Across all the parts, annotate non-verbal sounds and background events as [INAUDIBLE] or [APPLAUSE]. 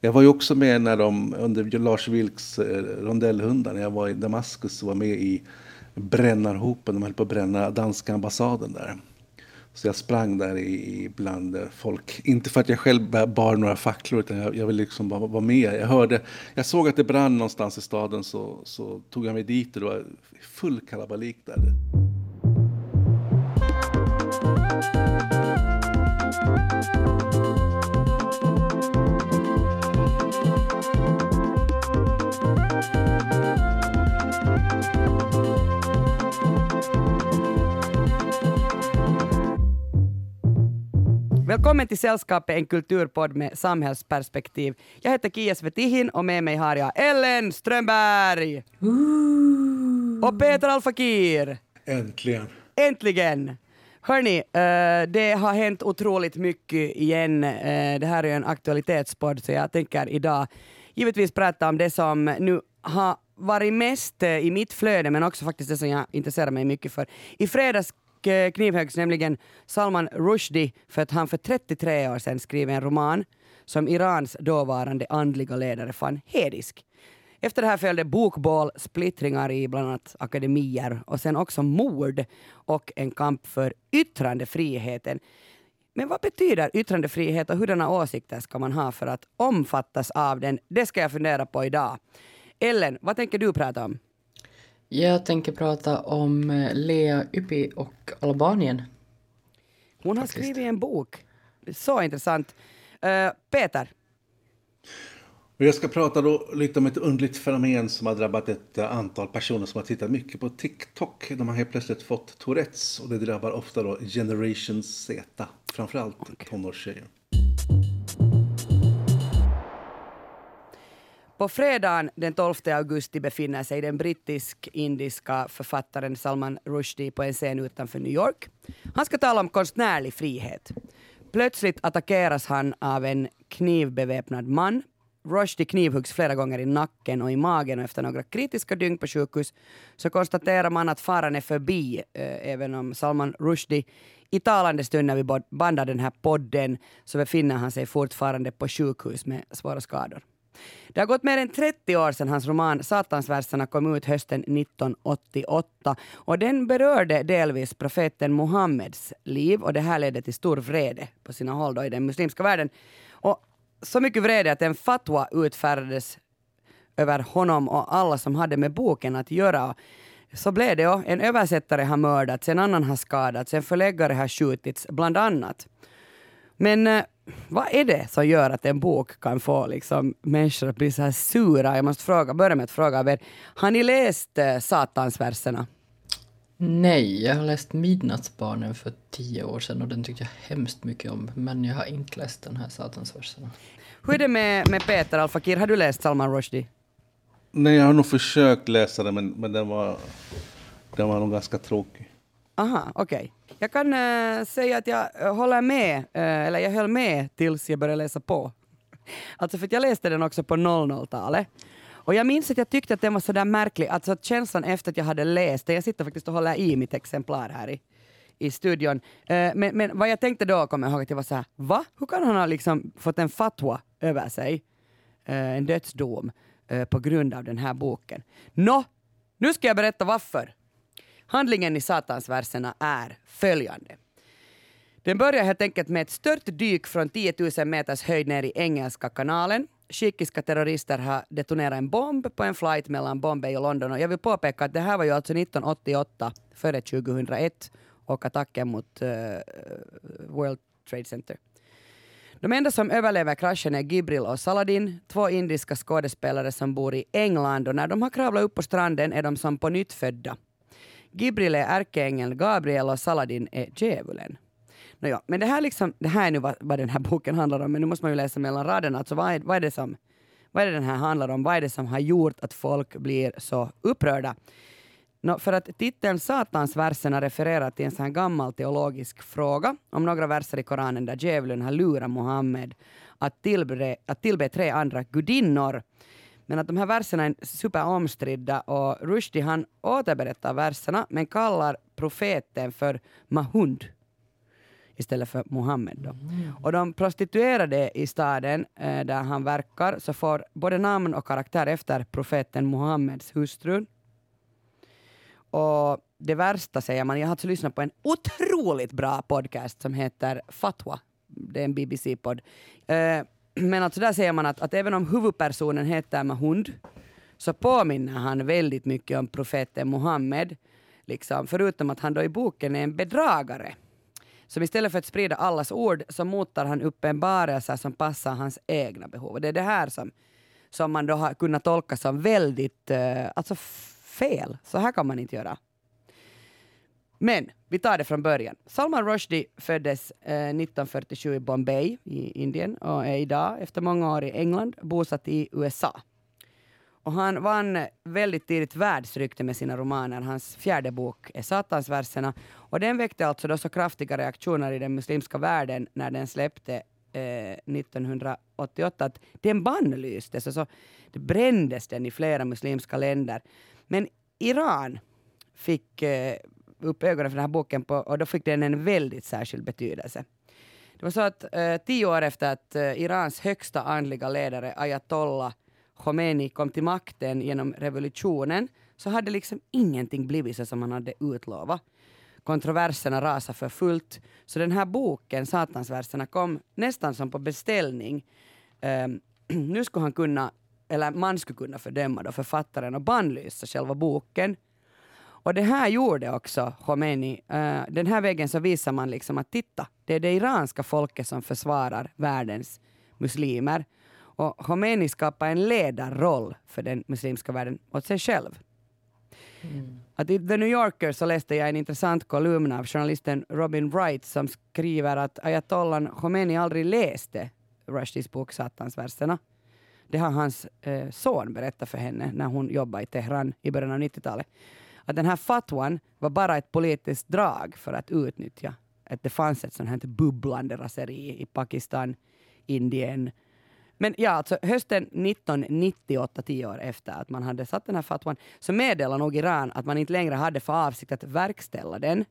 Jag var ju också med när de, under Lars Vilks eh, rondellhundar, när jag var i Damaskus och var med i brännarhopen, de höll på att bränna danska ambassaden där. Så jag sprang där i, bland eh, folk. Inte för att jag själv bar några facklor, utan jag, jag ville liksom bara vara med. Jag hörde, jag såg att det brann någonstans i staden, så, så tog jag mig dit och det var full kalabalik där. Välkommen till Sällskapet, en kulturpodd med samhällsperspektiv. Jag heter Kia Svetihin och med mig har jag Ellen Strömberg. Ooh. Och Peter Alfakir. Äntligen. Äntligen. Hörni, uh, det har hänt otroligt mycket igen. Uh, det här är en aktualitetspodd, så jag tänker idag givetvis prata om det som nu har varit mest uh, i mitt flöde, men också faktiskt det som jag intresserar mig mycket för. I fredags Eh, Eh, knivhöggs nämligen Salman Rushdie för att han för 33 år sedan skrev en roman som Irans dåvarande andliga ledare fann hedisk. Efter det här följde bokbål, splittringar i bland annat akademier och sen också mord och en kamp för yttrandefriheten. Men vad betyder yttrandefrihet och hurdana åsikter ska man ha för att omfattas av den? Det ska jag fundera på idag. Ellen, vad tänker du prata om? Jag tänker prata om eh, Lea Ypi och Albanien. Hon har Faktiskt. skrivit en bok. Så intressant. Uh, Peter? Jag ska prata då lite om ett undligt fenomen som har drabbat ett antal personer som har tittat mycket på TikTok. De har helt plötsligt fått Tourettes och det drabbar ofta då Generation Z, framförallt okay. tonårstjejer. På fredagen den 12 augusti befinner sig den brittisk-indiska författaren Salman Rushdie på en scen utanför New York. Han ska tala om konstnärlig frihet. Plötsligt attackeras han av en knivbeväpnad man. Rushdie knivhuggs flera gånger i nacken och i magen och efter några kritiska dygn på sjukhus så konstaterar man att faran är förbi, eh, även om Salman Rushdie i talande stund när vi bandar den här podden så befinner han sig fortfarande på sjukhus med svåra skador. Det har gått mer än 30 år sedan hans roman Satansverserna kom ut hösten 1988 och den berörde delvis profeten Muhammeds liv och det här ledde till stor vrede på sina håll då i den muslimska världen. Och så mycket vrede att en fatwa utfärdades över honom och alla som hade med boken att göra. Så blev det. Och en översättare har mördats, en annan har skadats, en förläggare har skjutits, bland annat. Men eh, vad är det som gör att en bok kan få liksom, människor att bli så här sura? Jag måste fråga, börja med att fråga er, har ni läst eh, Satansverserna? Nej, jag har läst Midnattsbarnen för tio år sedan och den tyckte jag hemskt mycket om. Men jag har inte läst den här Satansverserna. Hur är det med, med Peter Alfakir? Har du läst Salman Rushdie? Nej, jag har nog försökt läsa den, men, men den, var, den var nog ganska tråkig. Aha, okej. Okay. Jag kan äh, säga att jag eh, håller med, äh, eller jag höll med tills jag började läsa på. Alltså för att jag läste den också på 00-talet. Och jag minns att jag tyckte att den var så där märklig, alltså att känslan efter att jag hade läst den, jag sitter faktiskt och håller i mitt exemplar här i, i studion. men, men vad jag tänkte då, kommer jag ihåg att jag var så här, va? Hur kan han ha liksom fått en fatwa över sig, en dödsdom, på grund av den här boken? Nå, nu ska jag berätta varför. Handlingen i Satansverserna är följande. Den börjar helt enkelt med ett stört dyk från 10 000 meters höjd ner i Engelska kanalen. Shikiska terrorister har detonerat en bomb på en flight mellan Bombay och London. Och jag vill påpeka att det här var ju alltså 1988, före 2001 och attacken mot uh, World Trade Center. De enda som överlever kraschen är Gibril och Saladin, två indiska skådespelare som bor i England och när de har kravlat upp på stranden är de som på nytt födda. Gibril är ärkeängeln, Gabriel och Saladin är djävulen. Nåja, men det här, liksom, det här är nu vad, vad den här boken handlar om, men nu måste man ju läsa mellan raderna. Alltså vad, är, vad, är det som, vad är det den här handlar om? Vad är det som har gjort att folk blir så upprörda? No, för att titeln Satansverserna refererar till en sån här gammal teologisk fråga om några verser i Koranen där djävulen har lurat Muhammed att tillbe, att tillbe tre andra gudinnor men att de här verserna är superomstridda och Rushdie han återberättar verserna men kallar profeten för Mahund. istället för Muhammed. Då. Och de prostituerade i staden eh, där han verkar så får både namn och karaktär efter profeten Muhammeds hustru. Och det värsta säger man, jag har alltså lyssnat på en otroligt bra podcast som heter Fatwa. Det är en BBC-podd. Eh, men alltså där säger man att, att även om huvudpersonen heter Mahund så påminner han väldigt mycket om profeten Muhammed. Liksom, förutom att han då i boken är en bedragare. Som istället för att sprida allas ord så motar han uppenbarelser som passar hans egna behov. Det är det här som, som man då har kunnat tolka som väldigt eh, alltså fel. Så här kan man inte göra. Men vi tar det från början. Salman Rushdie föddes eh, 1947 i Bombay i Indien och är idag, efter många år i England, bosatt i USA. Och han vann väldigt tidigt världsrykte med sina romaner. Hans fjärde bok är Satansverserna. Och den väckte alltså då så kraftiga reaktioner i den muslimska världen när den släppte eh, 1988 att den bannlystes. Alltså, det brändes den i flera muslimska länder. Men Iran fick eh, upp ögonen för den här boken på, och då fick den en väldigt särskild betydelse. Det var så att eh, tio år efter att eh, Irans högsta andliga ledare ayatollah Khomeini kom till makten genom revolutionen så hade liksom ingenting blivit så som han hade utlovat. Kontroverserna rasade för fullt. Så den här boken, Satansverserna, kom nästan som på beställning. Eh, [CLEARS THROAT] nu skulle han kunna, eller man skulle kunna fördöma då författaren och bannlysa själva boken. Och det här gjorde också Khomeini. Uh, den här vägen så visar man liksom att titta, det är det iranska folket som försvarar världens muslimer. Och Khomeini skapade en ledarroll för den muslimska världen åt sig själv. Mm. Att I The New Yorker så läste jag en intressant kolumn av journalisten Robin Wright som skriver att ayatollan Khomeini aldrig läste Rushdies bok Satansverserna. Det har hans eh, son berättat för henne när hon jobbade i Teheran i början av 90-talet. Att den här fatwan var bara ett politiskt drag för att utnyttja att det fanns ett sånt här bubblande raseri i Pakistan, Indien, men ja, alltså hösten 1998, tio år efter att man hade satt den här fatwan, så meddelade nog Iran att man inte längre hade för avsikt att verkställa den.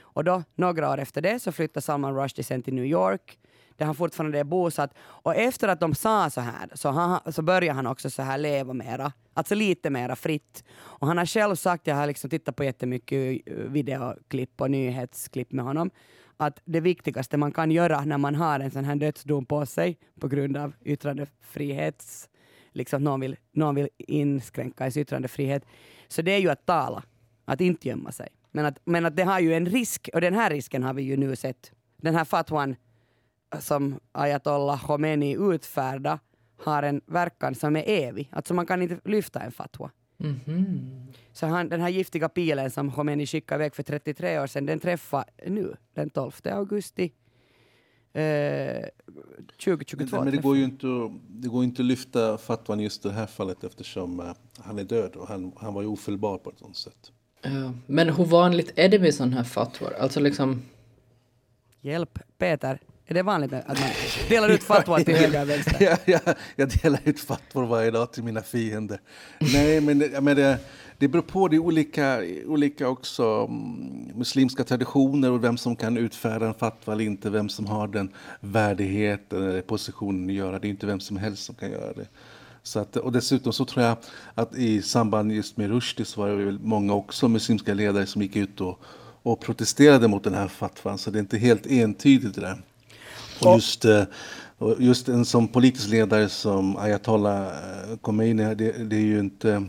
Och då, några år efter det, så flyttade Salman Rushdie sen till New York, där han fortfarande är bosatt. Och efter att de sa så här, så, han, så började han också så här leva mera, alltså lite mera fritt. Och han har själv sagt, jag har liksom tittat på jättemycket eh, videoklipp och nyhetsklipp med honom, att det viktigaste man kan göra när man har en sån här dödsdom på sig på grund av yttrandefrihets... Liksom någon vill, någon vill inskränka ens yttrandefrihet. Så det är ju att tala, att inte gömma sig. Men att, men att det har ju en risk, och den här risken har vi ju nu sett. Den här fatwan som ayatollah Khomeini utfärdade har en verkan som är evig. Alltså man kan inte lyfta en fatwa. Mm -hmm. Så han, den här giftiga pilen som Khomeini skickade iväg för 33 år sedan, den träffade nu, den 12 augusti eh, 2022. Men, men det går ju inte, det går inte att lyfta fatwan just i det här fallet eftersom uh, han är död och han, han var ju ofelbar på ett sånt sätt. Ja, men hur vanligt är det med sådana här fatwar? Alltså liksom... Hjälp, Peter. Är det vanligt att man delar ut fatwa till höger och vänster? [LAUGHS] Ja, ja, jag delar ut fatwor varje dag till mina fiender. Nej, men, men det, det beror på. Det är olika, olika också mm, muslimska traditioner och vem som kan utfärda en fatwa eller inte. Vem som har den värdigheten eller positionen att göra det. är inte vem som helst som kan göra det. Så att, och dessutom så tror jag att i samband just med Rushdie så var det många också muslimska ledare som gick ut och, och protesterade mot den här fatwan. Så det är inte helt entydigt det där. Och just, eh, just en som politisk ledare som ayatollah eh, Khomeini, det, det är ju inte...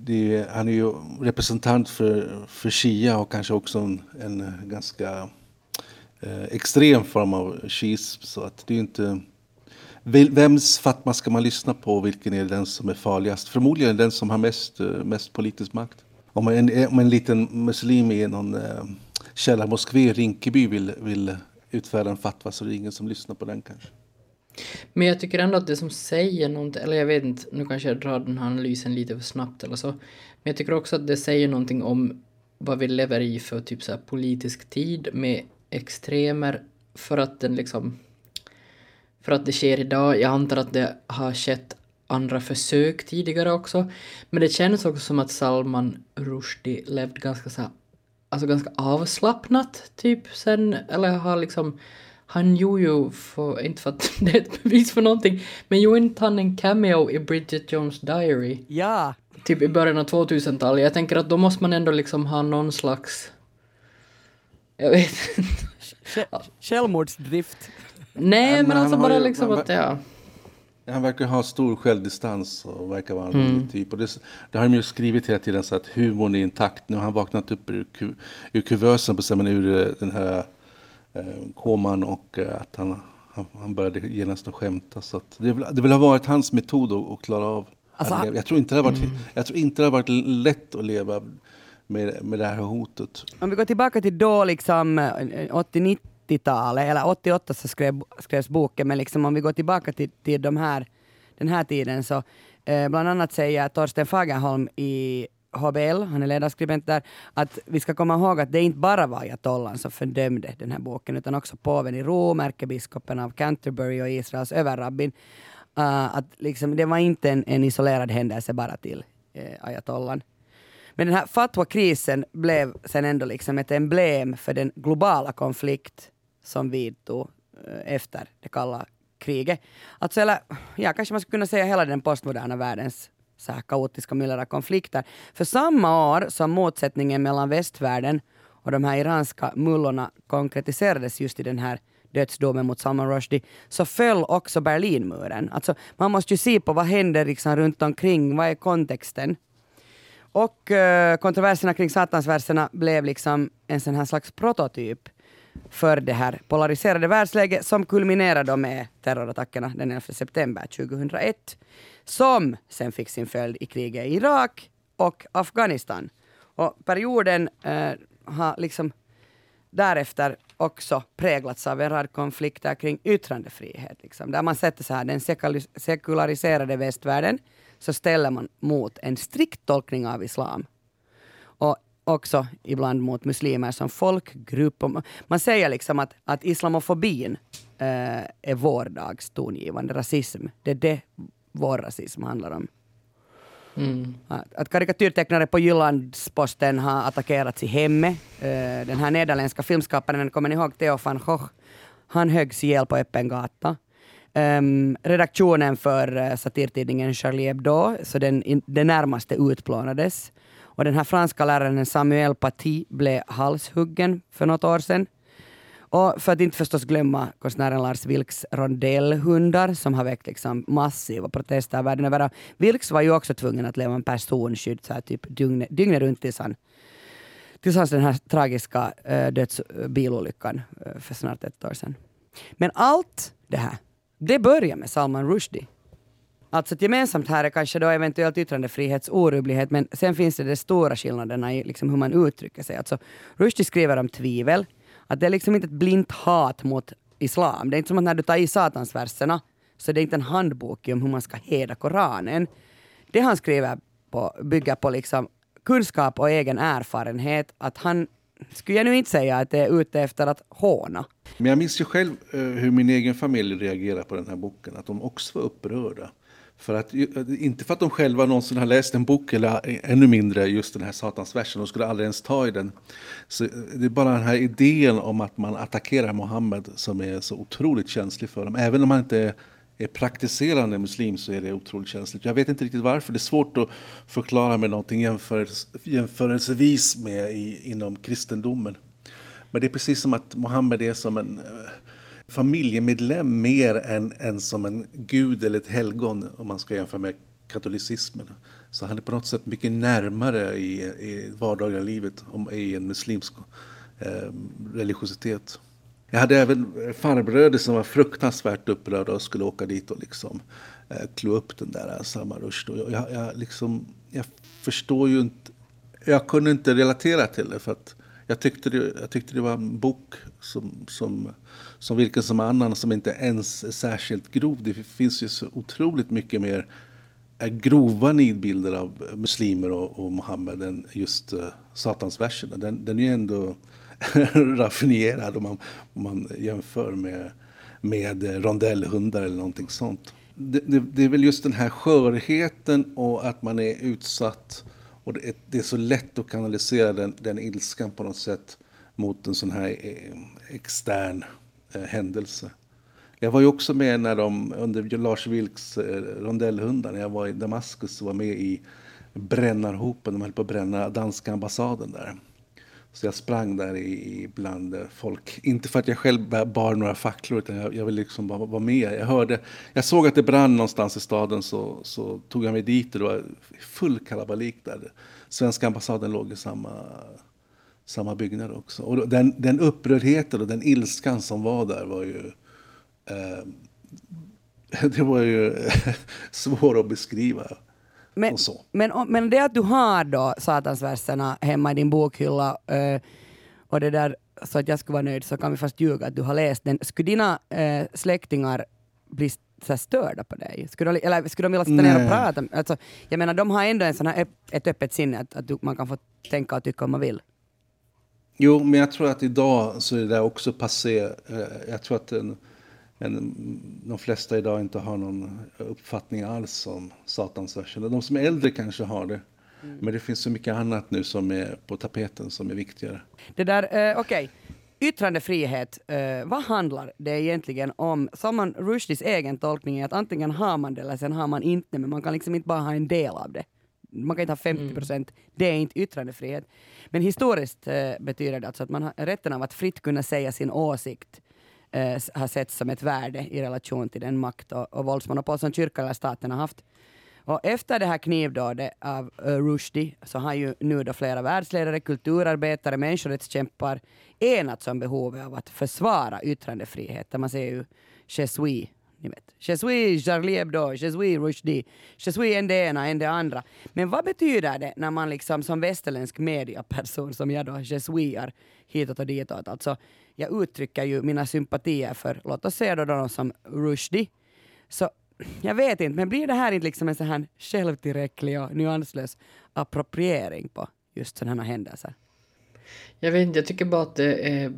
Det är, han är ju representant för, för Shia och kanske också en, en ganska eh, extrem form av shiism. Så att det är inte... Vems fatma ska man lyssna på? Vilken är den som är farligast? Förmodligen den som har mest, eh, mest politisk makt. Om en, om en liten muslim i någon eh, källarmoské i Rinkeby vill, vill utfärda en fatwa så det är ingen som lyssnar på den kanske. Men jag tycker ändå att det som säger någonting, eller jag vet inte, nu kanske jag drar den här analysen lite för snabbt eller så. Men jag tycker också att det säger någonting om vad vi lever i för typ så här politisk tid med extremer för att den liksom för att det sker idag. Jag antar att det har skett andra försök tidigare också. Men det känns också som att Salman Rushdie levde ganska så alltså ganska avslappnat typ sen, eller har liksom han gjorde ju, för, inte för att [LAUGHS] det är ett bevis för någonting, men gjorde inte han en cameo i Bridget Jones Diary? Ja, Typ i början av 2000-talet. Jag tänker att då måste man ändå liksom ha någon slags... Jag vet inte. Sj- självmordsdrift. Nej, men men han alltså bara ju- liksom man- att ja. Han verkar ha stor självdistans och verkar vara en mm. typ. Och det, det har de ju skrivit hela tiden så att humorn är intakt. Nu har han vaknat upp ur, ur kuvösen, på men ur eh, den här eh, koman och eh, att han, han, han började genast att skämta. Så att det, det vill ha varit hans metod att, att klara av. Alltså, att jag, tror inte det har varit, mm. jag tror inte det har varit lätt att leva med, med det här hotet. Om vi går tillbaka till då, liksom eh, 80-90 90-talet, eller 88 så skrev, skrevs boken, men liksom om vi går tillbaka till, till de här, den här tiden så eh, bland annat säger Torsten Fagerholm i HBL, han är ledarskribent där, att vi ska komma ihåg att det inte bara var ayatollan som fördömde den här boken, utan också påven i Rom, ärkebiskopen av Canterbury och Israels överrabbin. Uh, att liksom, det var inte en, en isolerad händelse bara till eh, ayatollan. Men den här fatwa-krisen blev sen ändå liksom ett emblem för den globala konflikt som vidtog eh, efter det kalla kriget. Alltså, eller, ja, kanske man skulle kunna säga hela den postmoderna världens så här kaotiska myller konflikter. För samma år som motsättningen mellan västvärlden och de här iranska mullorna konkretiserades just i den här dödsdomen mot Salman Rushdie, så föll också Berlinmuren. Alltså, man måste ju se på vad händer liksom runt omkring, vad är kontexten? Och eh, kontroverserna kring satansverserna blev liksom en sån här slags prototyp för det här polariserade världsläget som kulminerade med terrorattackerna den 11 september 2001 som sen fick sin följd i kriget i Irak och Afghanistan. Och perioden eh, har liksom därefter också präglats av en rad konflikter kring yttrandefrihet. Liksom. Där man sätter så här, den sekulariserade västvärlden så ställer man mot en strikt tolkning av islam. Också ibland mot muslimer som folkgrupp. Man säger liksom att, att islamofobin eh, är vår dags tongivande rasism. Det är det vår rasism handlar om. Mm. Att, att karikatyrtecknare på Jyllandsposten har attackerats i hemmet. Eh, den här nederländska filmskaparen, kommer ni ihåg Theo van Gogh? Han höggs ihjäl på öppen gata. Ehm, redaktionen för uh, satirtidningen Charlie Hebdo, så den, in, den närmaste utplånades. Och den här franska läraren Samuel Paty blev halshuggen för något år sedan. Och för att inte förstås glömma konstnären Lars Vilks rondellhundar som har väckt liksom massiva protester världen över. Vilks var ju också tvungen att leva en personskydd så här typ dygnet, dygnet runt tills han tills hans den här tragiska äh, dödsbilolyckan äh, för snart ett år sedan. Men allt det här, det börjar med Salman Rushdie. Alltså gemensamt här är kanske då eventuellt yttrandefrihetsorubblighet, men sen finns det de stora skillnaderna i liksom hur man uttrycker sig. Alltså, Rushdie skriver om tvivel, att det är liksom inte ett blint hat mot islam. Det är inte som att när du tar i satansverserna, så det är inte en handbok om hur man ska heda Koranen. Det han skriver på, bygger på liksom kunskap och egen erfarenhet, att han skulle jag nu inte säga att det är ute efter att håna. Men jag minns ju själv eh, hur min egen familj reagerade på den här boken. Att de också var upprörda. För att, inte för att de själva någonsin har läst en bok eller ännu mindre just den här satansversen. De skulle aldrig ens ta i den. Så eh, det är bara den här idén om att man attackerar Mohammed som är så otroligt känslig för dem. Även om man inte är praktiserande muslim så är det otroligt känsligt. Jag vet inte riktigt varför. Det är svårt att förklara med någonting jämförelse, jämförelsevis med i, inom kristendomen. Men det är precis som att Mohammed är som en eh, familjemedlem mer än, än som en gud eller ett helgon om man ska jämföra med katolicismen. Så han är på något sätt mycket närmare i, i vardagliga livet om, i en muslimsk eh, religiositet. Jag hade även farbröder som var fruktansvärt upprörda och skulle åka dit och liksom eh, klå upp den där eh, samma Rushdie. Jag, jag, liksom, jag förstår ju inte, jag kunde inte relatera till det för att jag tyckte det, jag tyckte det var en bok som, som, som vilken som annan som inte ens är särskilt grov. Det finns ju så otroligt mycket mer eh, grova nidbilder av muslimer och, och Mohammed än just eh, uh, satansverserna. Den, den är ju ändå [LAUGHS] raffinerad om man, om man jämför med, med eh, rondellhundar eller någonting sånt. Det, det, det är väl just den här skörheten och att man är utsatt och det är, det är så lätt att kanalisera den, den ilskan på något sätt mot en sån här eh, extern eh, händelse. Jag var ju också med när de, under Lars Vilks eh, rondellhundar, när jag var i Damaskus och var med i brännarhopen, de höll på att bränna danska ambassaden där. Så jag sprang där i, bland folk. Inte för att jag själv bar några facklor, utan jag, jag ville liksom bara vara med. Jag, hörde, jag såg att det brann någonstans i staden, så, så tog jag mig dit och det var full kalabalik där. Svenska ambassaden låg i samma, samma byggnad också. Och den, den upprördheten och den ilskan som var där var ju... Eh, [LAUGHS] det var ju [LAUGHS] svår att beskriva. Men, men, men det att du har då satansverserna hemma i din bokhylla uh, och det där så att jag skulle vara nöjd så kan vi fast ljuga att du har läst den. Skulle dina uh, släktingar bli så störda på dig? Skulle de, eller skulle de vilja sitta ner och prata? Alltså, jag menar, de har ändå en sån här, ett öppet sinne att, att du, man kan få tänka och tycka om man vill. Jo, men jag tror att idag så är det också passé. Eh, jag tror att en, en, de flesta idag inte har någon uppfattning alls om satansversen. De som är äldre kanske har det. Mm. Men det finns så mycket annat nu som är på tapeten som är viktigare. Det där, eh, okej. Okay. Yttrandefrihet, eh, vad handlar det egentligen om? Sa man Rushdies egen tolkning är att antingen har man det eller sen har man inte, men man kan liksom inte bara ha en del av det. Man kan inte ha 50 mm. procent, mm. det är inte yttrandefrihet. Men historiskt eh, betyder det alltså att man har rätten av att fritt kunna säga sin åsikt eh, har setts som ett värde i relation till den makt och, och våldsmonopol som kyrkan eller staten har haft. Och efter det här knivdådet av uh, Rushdie så har ju nu då flera världsledare, kulturarbetare, människorättskämpar enats om behovet av att försvara yttrandefriheten. Man ser ju Je suis, ni vet. Je suis Charlie Hebdo, je suis Rushdie, je suis en det ena, en det andra. Men vad betyder det när man liksom som västerländsk mediaperson, som jag då jesuiar hitåt och ditåt, alltså jag uttrycker ju mina sympatier för, låt oss säga då någon som Rushdie, så jag vet inte, men blir det här inte liksom en sån här självtillräcklig och nyanslös appropriering på just sådana här händelser? Jag vet inte, jag tycker bara att det är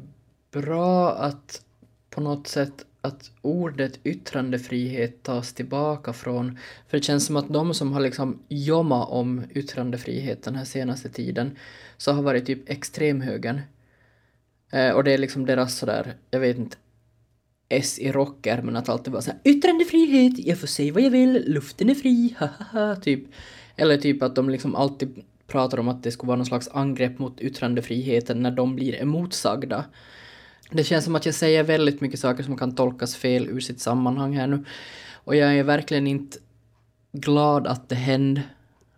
bra att på något sätt att ordet yttrandefrihet tas tillbaka från, för det känns som att de som har liksom jommat om yttrandefrihet den här senaste tiden, så har varit typ extremhögern. Eh, och det är liksom deras sådär, jag vet inte, S i rocker men att alltid vara såhär yttrandefrihet, jag får säga vad jag vill, luften är fri, hahaha, typ. Eller typ att de liksom alltid pratar om att det skulle vara någon slags angrepp mot yttrandefriheten när de blir emotsagda. Det känns som att jag säger väldigt mycket saker som kan tolkas fel ur sitt sammanhang här nu. Och jag är verkligen inte glad att det hände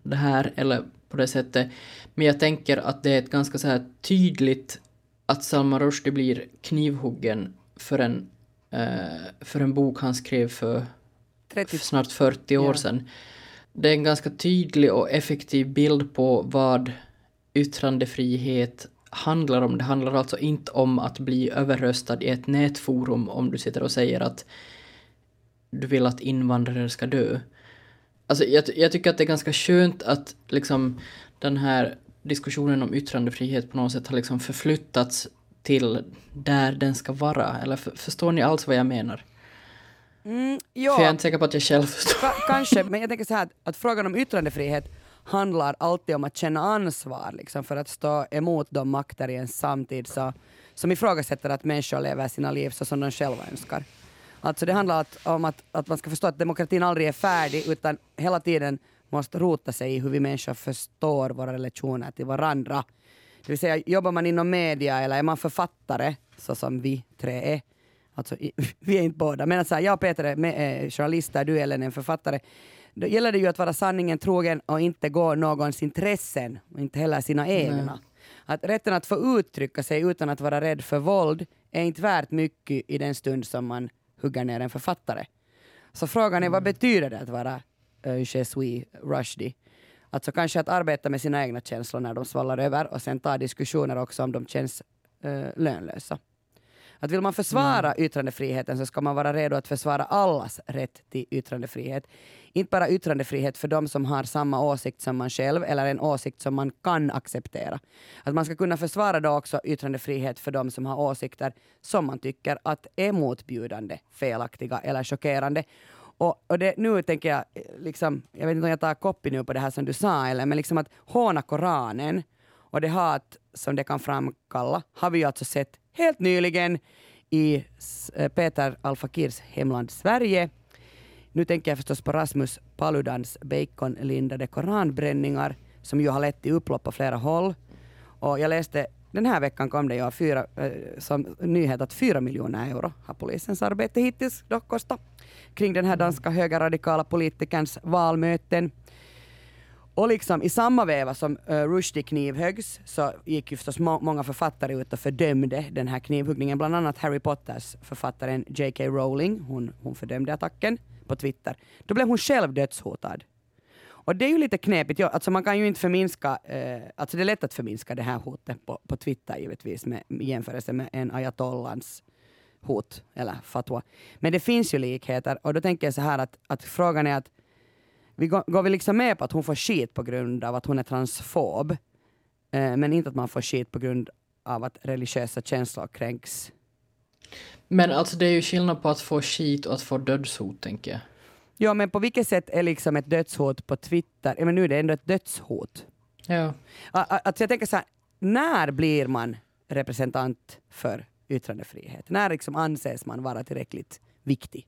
det här, eller på det sättet. Men jag tänker att det är ett ganska så här tydligt att Salman Rushdie blir knivhuggen för en, eh, för en bok han skrev för 30. snart 40 år ja. sedan. Det är en ganska tydlig och effektiv bild på vad yttrandefrihet handlar om. Det handlar alltså inte om att bli överröstad i ett nätforum om du sitter och säger att du vill att invandrare ska dö. Alltså jag, jag tycker att det är ganska skönt att liksom den här diskussionen om yttrandefrihet på något sätt har liksom förflyttats till där den ska vara. Eller för, förstår ni alls vad jag menar? Mm, ja. För jag är inte säker på att jag själv förstår. Ka kanske, men jag tänker så här att, frågan om yttrandefrihet handlar alltid om att känna ansvar liksom, för att stå emot de makter i en samtid så, som ifrågasätter att människor lever sina liv så som de själva önskar. Alltså det handlar att, om att, att man ska förstå att demokratin aldrig är färdig utan hela tiden måste rota sig i hur vi människor förstår våra relationer till varandra. Det vill säga, jobbar man inom media eller är man författare, så som vi tre är, alltså [LAUGHS] vi är inte båda, men alltså, jag och Peter är med, journalister, du Ellen är en författare, då gäller det ju att vara sanningen trogen och inte gå någons intressen, och inte heller sina egna. Nej. Att rätten att få uttrycka sig utan att vara rädd för våld är inte värt mycket i den stund som man hugger ner en författare. Så frågan är, vad mm. betyder det att vara Je suis Rushdie? Alltså kanske att arbeta med sina egna känslor när de svallar över och sen ta diskussioner också om de känns uh, lönlösa. Att vill man försvara mm. yttrandefriheten så ska man vara redo att försvara allas rätt till yttrandefrihet. Inte bara yttrandefrihet för de som har samma åsikt som man själv eller en åsikt som man kan acceptera. Att man ska kunna försvara då också yttrandefrihet för de som har åsikter som man tycker att är motbjudande, felaktiga eller chockerande. Och, och det, nu tänker jag, eh, liksom, jag vet inte om jag tar kopi nu på det här som du sa, eller, men liksom att håna Koranen och det hat som det kan framkalla har vi ju alltså sett helt nyligen i eh, Peter Al-Fakirs hemland Sverige. Nu tänker jag förstås på Rasmus Paludans baconlindade koranbränningar som ju har lett till upplopp på flera håll. Och jag läste, den här veckan kom det ju fyra, eh, som nyhet att fyra miljoner euro har polisens arbete hittills dock kostat kring den här danska högerradikala politikerns valmöten. Och liksom i samma veva som uh, Rushdie knivhöggs så gick ju förstås må många författare ut och fördömde den här knivhuggningen. Bland annat Harry Potters författaren J.K. Rowling. Hon, hon fördömde attacken på Twitter. Då blev hon själv dödshotad. Och det är ju lite knepigt. Ja, alltså man kan ju inte förminska, eh, alltså det är lätt att förminska det här hotet på, på Twitter givetvis med, i jämförelse med en ayatollans hot eller fatwa. Men det finns ju likheter och då tänker jag så här att, att frågan är att vi går, går vi liksom med på att hon får skit på grund av att hon är transfob, eh, men inte att man får skit på grund av att religiösa känslor kränks. Men alltså det är ju skillnad på att få skit och att få dödshot, tänker jag. Ja, men på vilket sätt är liksom ett dödshot på Twitter, ja, men nu är det ändå ett dödshot. Ja. Alltså jag tänker så här, när blir man representant för yttrandefrihet? När liksom anses man vara tillräckligt viktig?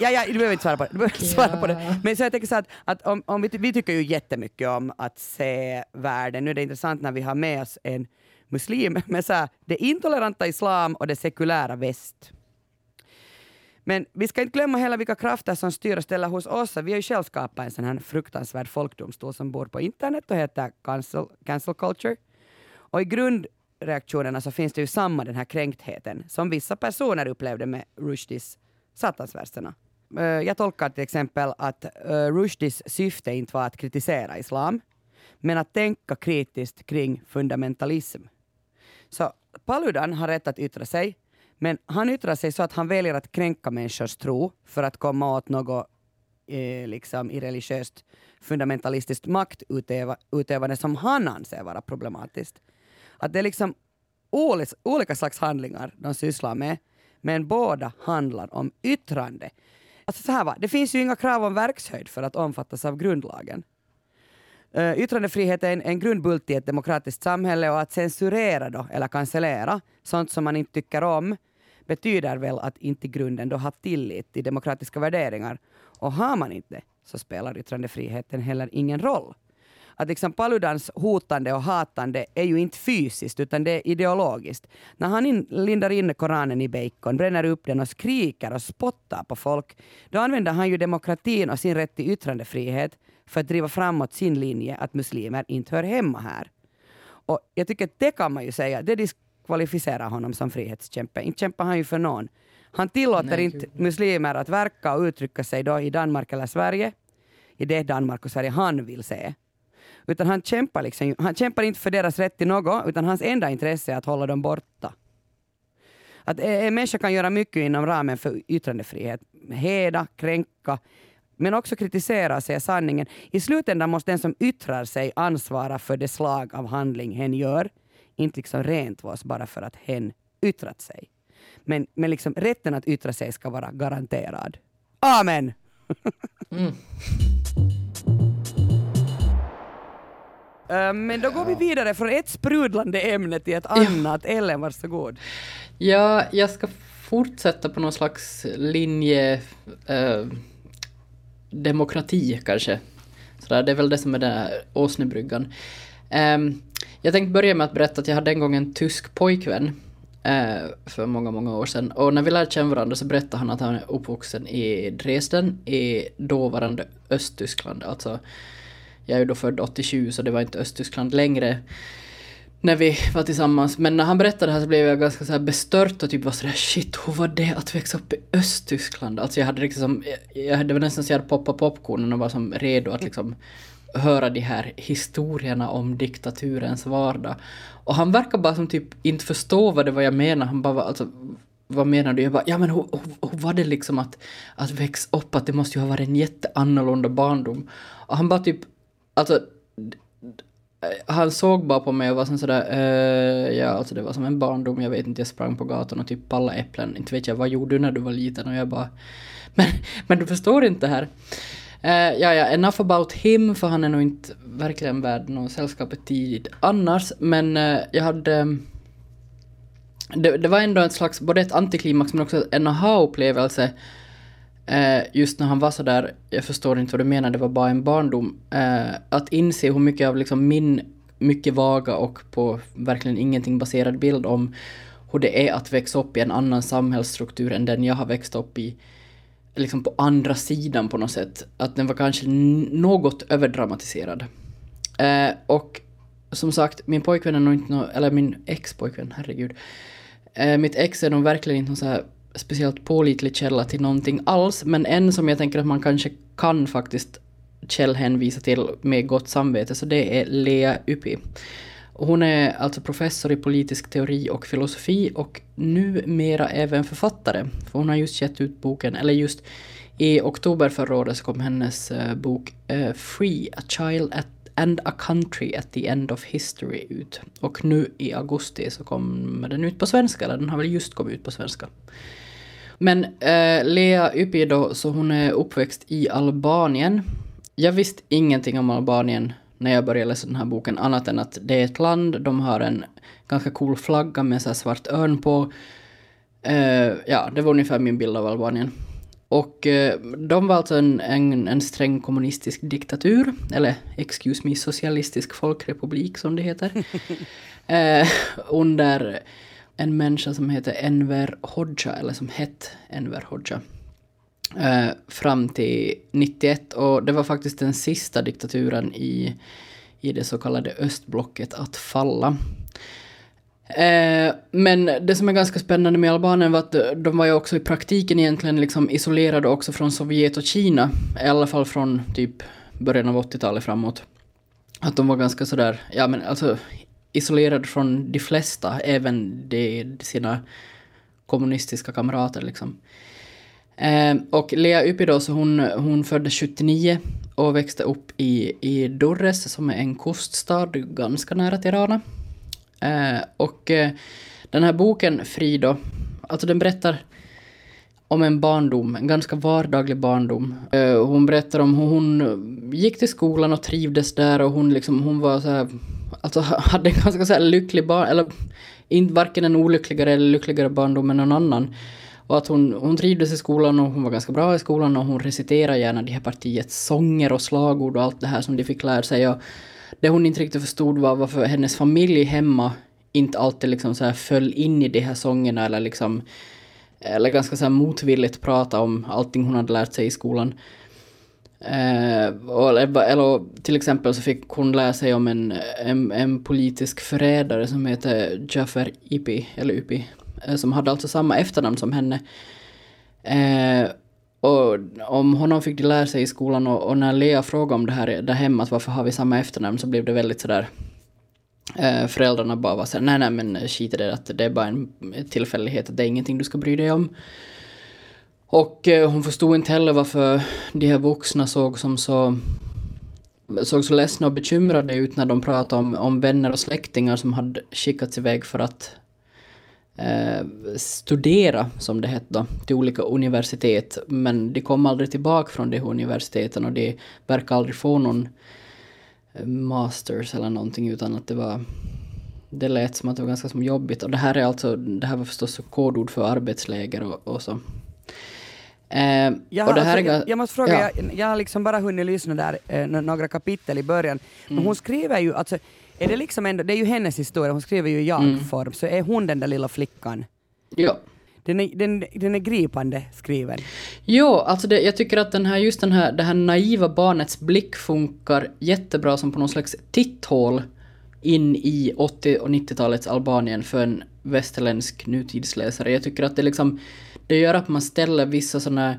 Ja, ja, du behöver inte svara på det. Du behöver inte svara på det. Men så jag tänker så att, att om, om vi, vi tycker ju jättemycket om att se världen. Nu är det intressant när vi har med oss en muslim [LAUGHS] med så här, det intoleranta islam och det sekulära väst. Men vi ska inte glömma heller vilka krafter som styr och ställer hos oss. Vi har ju själv skapat en sån här fruktansvärd folkdomstol som bor på internet och heter cancel, cancel culture. Och i grundreaktionerna så finns det ju samma den här kränktheten som vissa personer upplevde med Rushdies satansverserna. Eh, jag tolkar till exempel att eh, Rushdies syfte inte var att kritisera islam, men att tänka kritiskt kring fundamentalism. Så Paludan har rätt att yttra sig, men han yttrar sig så att han väljer att kränka människors tro för att komma åt något eh, liksom i religiöst fundamentalistiskt maktutövande som han anser vara problematiskt. Att det är liksom olika slags handlingar de sysslar med, men båda handlar om yttrande. Alltså så här va, det finns ju inga krav om verkshöjd för att omfattas av grundlagen. Uh, yttrandefrihet är en, en grundbult i ett demokratiskt samhälle och att censurera då, eller cancellera sånt som man inte tycker om betyder väl att inte grunden då har tillit till demokratiska värderingar. Och har man inte så spelar yttrandefriheten heller ingen roll. Att liksom Paludans hotande och hatande är ju inte fysiskt utan det är ideologiskt. När han in, lindar in Koranen i bacon, bränner upp den och skriker och spottar på folk, då använder han ju demokratin och sin rätt till yttrandefrihet för att driva framåt sin linje att muslimer inte hör hemma här. Och jag tycker att det kan man ju säga, det diskvalificerar honom som frihetskämpe. Inte kämpar han ju för någon. Han tillåter Nej, inte muslimer att verka och uttrycka sig då i Danmark eller Sverige, i det Danmark och Sverige han vill se. Utan han kämpar, liksom, han kämpar inte för deras rätt till något, utan hans enda intresse är att hålla dem borta. Att en människa kan göra mycket inom ramen för yttrandefrihet. Heda, kränka, men också kritisera och säga sanningen. I slutändan måste den som yttrar sig ansvara för det slag av handling hen gör. Inte liksom rent oss bara för att hen yttrat sig. Men, men liksom rätten att yttra sig ska vara garanterad. Amen! mm. Eh, men då går vi vidare från ett sprudlande ämne till ett annat. Ja. Ellen, varsågod. Ja, jag ska fortsätta på någon slags linje eh, demokrati kanske. Så det är väl det som är den här Åsnebryggan. Eh, jag tänkte börja med att berätta att jag hade en gång en tysk pojkvän eh, för många, många år sedan. Och när vi lärde känna varandra så berättade han att han är uppvuxen i Dresden i dåvarande Östtyskland, alltså jag är ju då född 87 så det var inte Östtyskland längre när vi var tillsammans. Men när han berättade det här så blev jag ganska så här bestört och typ var sådär shit, hur var det att växa upp i Östtyskland? Alltså jag hade liksom, jag hade nästan så jag hade poppat popcornen och var som redo att liksom höra de här historierna om diktaturens vardag. Och han verkar bara som typ inte förstå vad det var jag menar. Han bara alltså vad menar du? Jag bara, ja men hur, hur, hur var det liksom att, att växa upp? Att det måste ju ha varit en jätteannorlunda barndom. Och han bara typ Alltså, eh, han såg bara på mig och var sådär, uh, ja alltså det var som en barndom, jag vet inte, jag sprang på gatan och typ pallade äpplen, inte vet jag, vad gjorde du när du var liten? Och jag bara, [LAUGHS] men, men du förstår inte här. Uh, ja, ja, enough about him, för han är nog inte verkligen värd något sällskapet tid annars, men uh, jag hade mm, det, det var ändå ett slags, både ett antiklimax men också en aha-upplevelse Eh, just när han var så där, jag förstår inte vad du menar, det var bara en barndom, eh, att inse hur mycket av liksom min mycket vaga och på verkligen ingenting baserad bild om hur det är att växa upp i en annan samhällsstruktur än den jag har växt upp i, liksom på andra sidan på något sätt. Att den var kanske något överdramatiserad. Eh, och som sagt, min pojkvän är nog inte någon, eller min ex-pojkvän, herregud. Eh, mitt ex är nog verkligen inte någon så här speciellt pålitlig källa till någonting alls, men en som jag tänker att man kanske kan faktiskt källhänvisa till med gott samvete, så det är Lea Yppi. Hon är alltså professor i politisk teori och filosofi och numera även författare. För hon har just gett ut boken, eller just i oktober förra året så kom hennes eh, bok eh, Free, A Child at, and a Country at the End of History ut. Och nu i augusti så kommer den ut på svenska, eller den har väl just kommit ut på svenska. Men äh, Lea Ypido, så hon är uppväxt i Albanien. Jag visste ingenting om Albanien när jag började läsa den här boken, annat än att det är ett land, de har en ganska cool flagga med så svart örn på. Uh, ja, det var ungefär min bild av Albanien. Och uh, de var alltså en, en, en, sträng kommunistisk diktatur, eller excuse me, socialistisk folkrepublik som det heter. uh, [LAUGHS] under en människa som heter Enver Hoxha, eller som hette Enver Hoxha, eh, fram till 91. Och det var faktiskt den sista diktaturen i, i det så kallade östblocket att falla. Eh, men det som är ganska spännande med Albanien var att eh, de var ju också i praktiken egentligen liksom isolerade också från Sovjet och Kina, i alla fall från typ början av 80-talet framåt. Att de var ganska sådär, ja men alltså isolerade från de flesta, även de, sina kommunistiska kamrater liksom. Eh, och Lea Ypi då, så hon, hon föddes 79 och växte upp i, i Durres som är en kuststad ganska nära Tirana. Eh, och eh, den här boken Fri då, alltså den berättar om en barndom, en ganska vardaglig barndom. Eh, hon berättar om hur hon gick till skolan och trivdes där och hon liksom, hon var så här alltså [LAUGHS] hade en ganska så här lycklig barn, eller inte varken en olyckligare eller lyckligare barndom än någon annan. Och att hon, hon trivdes i skolan och hon var ganska bra i skolan och hon reciterade gärna det här partiets sånger och slagord och allt det här som de fick lära sig. Och det hon inte riktigt förstod var varför hennes familj hemma inte alltid liksom så här föll in i de här sångerna eller liksom eller ganska så här motvilligt prata om allting hon hade lärt sig i skolan. Eh, eller, eller till exempel så fick hon lära sig om en, en, en politisk förrädare som heter Jaffer Ipi, eller Upi, eh, som hade alltså samma efternamn som henne. Eh, och om honom fick de lära sig i skolan och, och, när Lea frågade om det här där hemma, att varför har vi samma efternamn, så blev det väldigt sådär eh, föräldrarna bara var såhär, nej nej men skit i det, att det är bara en tillfällighet, att det är ingenting du ska bry dig om. Och eh, hon förstod inte heller varför de här vuxna såg som så såg så ledsna och bekymrade ut när de pratade om, om vänner och släktingar som hade skickats iväg för att eh, studera, som det hette då, till olika universitet. Men de kom aldrig tillbaka från de universiteten och de verkar aldrig få någon eh, masters eller någonting utan att det var det lät som att det var ganska som jobbigt. Och det här är alltså, det här var förstås kodord för arbetsläger och, och så. Eh, jag, och det här alltså, är, jag, måste fråga, ja. jag, jag har liksom bara hunnit lyssna där eh, några kapitel i början, men mm. hon skriver ju, alltså, är det liksom ändå, det är ju hennes historia, hon skriver ju i jag-form, mm. så är hon den där lilla flickan? Ja. Den är, den, den är gripande skriven. Jo, alltså det, jag tycker att den här, just den här, det här naiva barnets blick funkar jättebra som på någon slags titthål in i 80 och 90-talets Albanien för en västerländsk nutidsläsare. Jag tycker att det liksom det gör att man ställer vissa sådana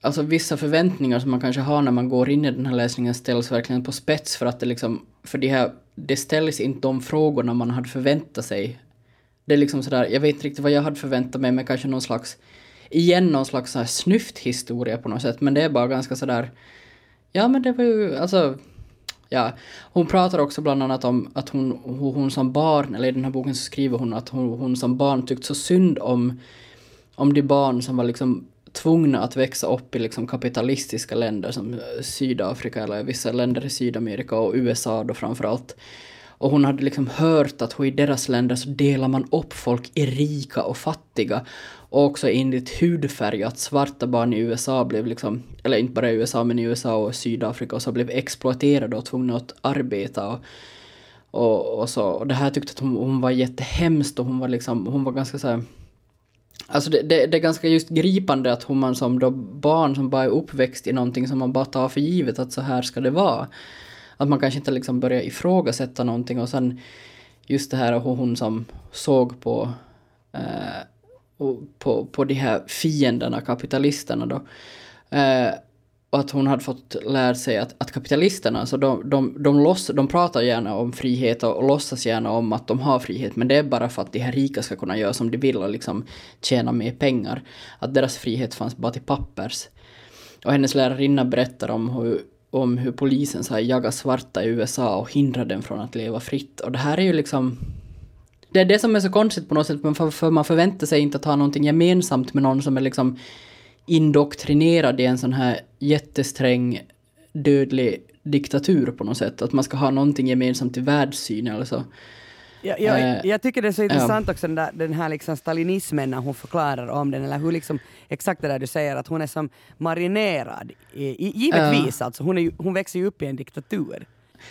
Alltså vissa förväntningar som man kanske har när man går in i den här läsningen ställs verkligen på spets för att det liksom, för det här, det ställs inte de frågorna man hade förväntat sig. Det är liksom sådär, jag vet inte riktigt vad jag hade förväntat mig, men kanske någon slags, igen någon slags så här snyft historia på något sätt, men det är bara ganska sådär, ja men det var ju, alltså, Ja, hon pratar också bland annat om att hon, hon, hon som barn, eller i den här boken så skriver hon att hon, hon som barn tyckte så synd om, om de barn som var liksom tvungna att växa upp i liksom kapitalistiska länder som eh, Sydafrika eller vissa länder i Sydamerika och USA då framförallt. Och hon hade liksom hört att i deras länder så delar man upp folk i rika och fattiga. Och också enligt hudfärg, att svarta barn i USA blev liksom, eller inte bara i USA men i USA och Sydafrika, och så blev exploaterade och tvungna att arbeta. Och, och, och så. Och det här tyckte att hon, hon var jättehemskt och hon var liksom, hon var ganska så här, Alltså det, det, det, är ganska just gripande att hon man som då barn som bara är uppväxt i någonting som man bara tar för givet att så här ska det vara. Att man kanske inte liksom börjar ifrågasätta någonting och sen just det här hur hon som såg på, eh, på, på de här fienderna, kapitalisterna då. Eh, att hon hade fått lära sig att, att kapitalisterna, alltså de, de, de, loss, de pratar gärna om frihet och, och låtsas gärna om att de har frihet, men det är bara för att de här rika ska kunna göra som de vill och liksom tjäna mer pengar. Att deras frihet fanns bara till pappers. Och hennes lärarinna berättar om hur, om hur polisen så här jagar svarta i USA och hindrar dem från att leva fritt. Och det här är ju liksom... Det är det som är så konstigt på något sätt, för, för man förväntar sig inte att ha någonting gemensamt med någon som är liksom indoktrinerad i en sån här jättesträng dödlig diktatur på något sätt. Att man ska ha någonting gemensamt i världssyn eller så. Ja, ja, äh, jag tycker det är så intressant ja. också den, där, den här liksom stalinismen när hon förklarar om den, eller hur liksom, exakt det där du säger, att hon är som marinerad. I, givetvis äh. alltså, hon, är, hon växer ju upp i en diktatur.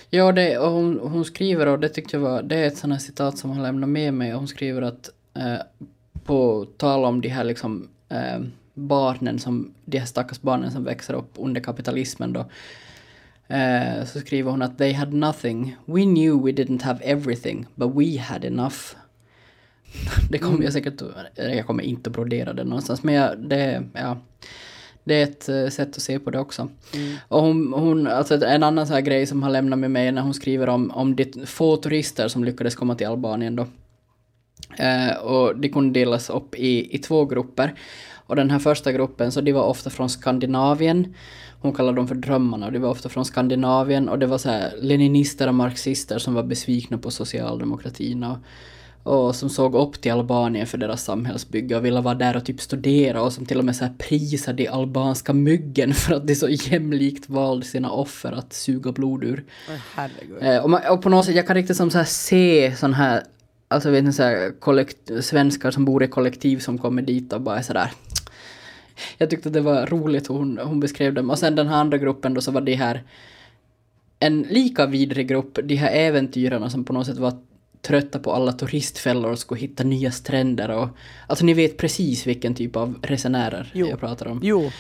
Ja, det, och hon, hon skriver, och det tyckte jag var, det är ett sånt här citat som hon lämnar med mig, och hon skriver att eh, på tal om de här liksom eh, barnen som, de här stackars barnen som växer upp under kapitalismen då, eh, så skriver hon att they had nothing. We knew we didn't have everything, but we had enough. [LAUGHS] det kommer mm. jag säkert, jag kommer inte att brodera det någonstans, men jag, det, ja. Det är ett uh, sätt att se på det också. Mm. Och hon, hon, alltså en annan så här grej som har lämnat med mig när hon skriver om, om de få turister som lyckades komma till Albanien då. Uh, och de kunde delas upp i, i två grupper. Och den här första gruppen, så de var ofta från Skandinavien. Hon kallade dem för drömmarna och de var ofta från Skandinavien och det var så här leninister och marxister som var besvikna på socialdemokratin och, och som såg upp till Albanien för deras samhällsbygge och ville vara där och typ studera och som till och med så här prisade de albanska myggen [LAUGHS] för att de så jämlikt valde sina offer att suga blod ur. Oh, eh, och, man, och, på något sätt, jag kan riktigt som så här se sån här alltså vet ni, så här, svenskar som bor i kollektiv som kommer dit och bara är sådär jag tyckte det var roligt hur hon, hon beskrev dem. Och sen den här andra gruppen då så var det här en lika vidrig grupp, de här äventyrarna som på något sätt var trötta på alla turistfällor och skulle hitta nya stränder och... Alltså ni vet precis vilken typ av resenärer jo. jag pratar om. Jo.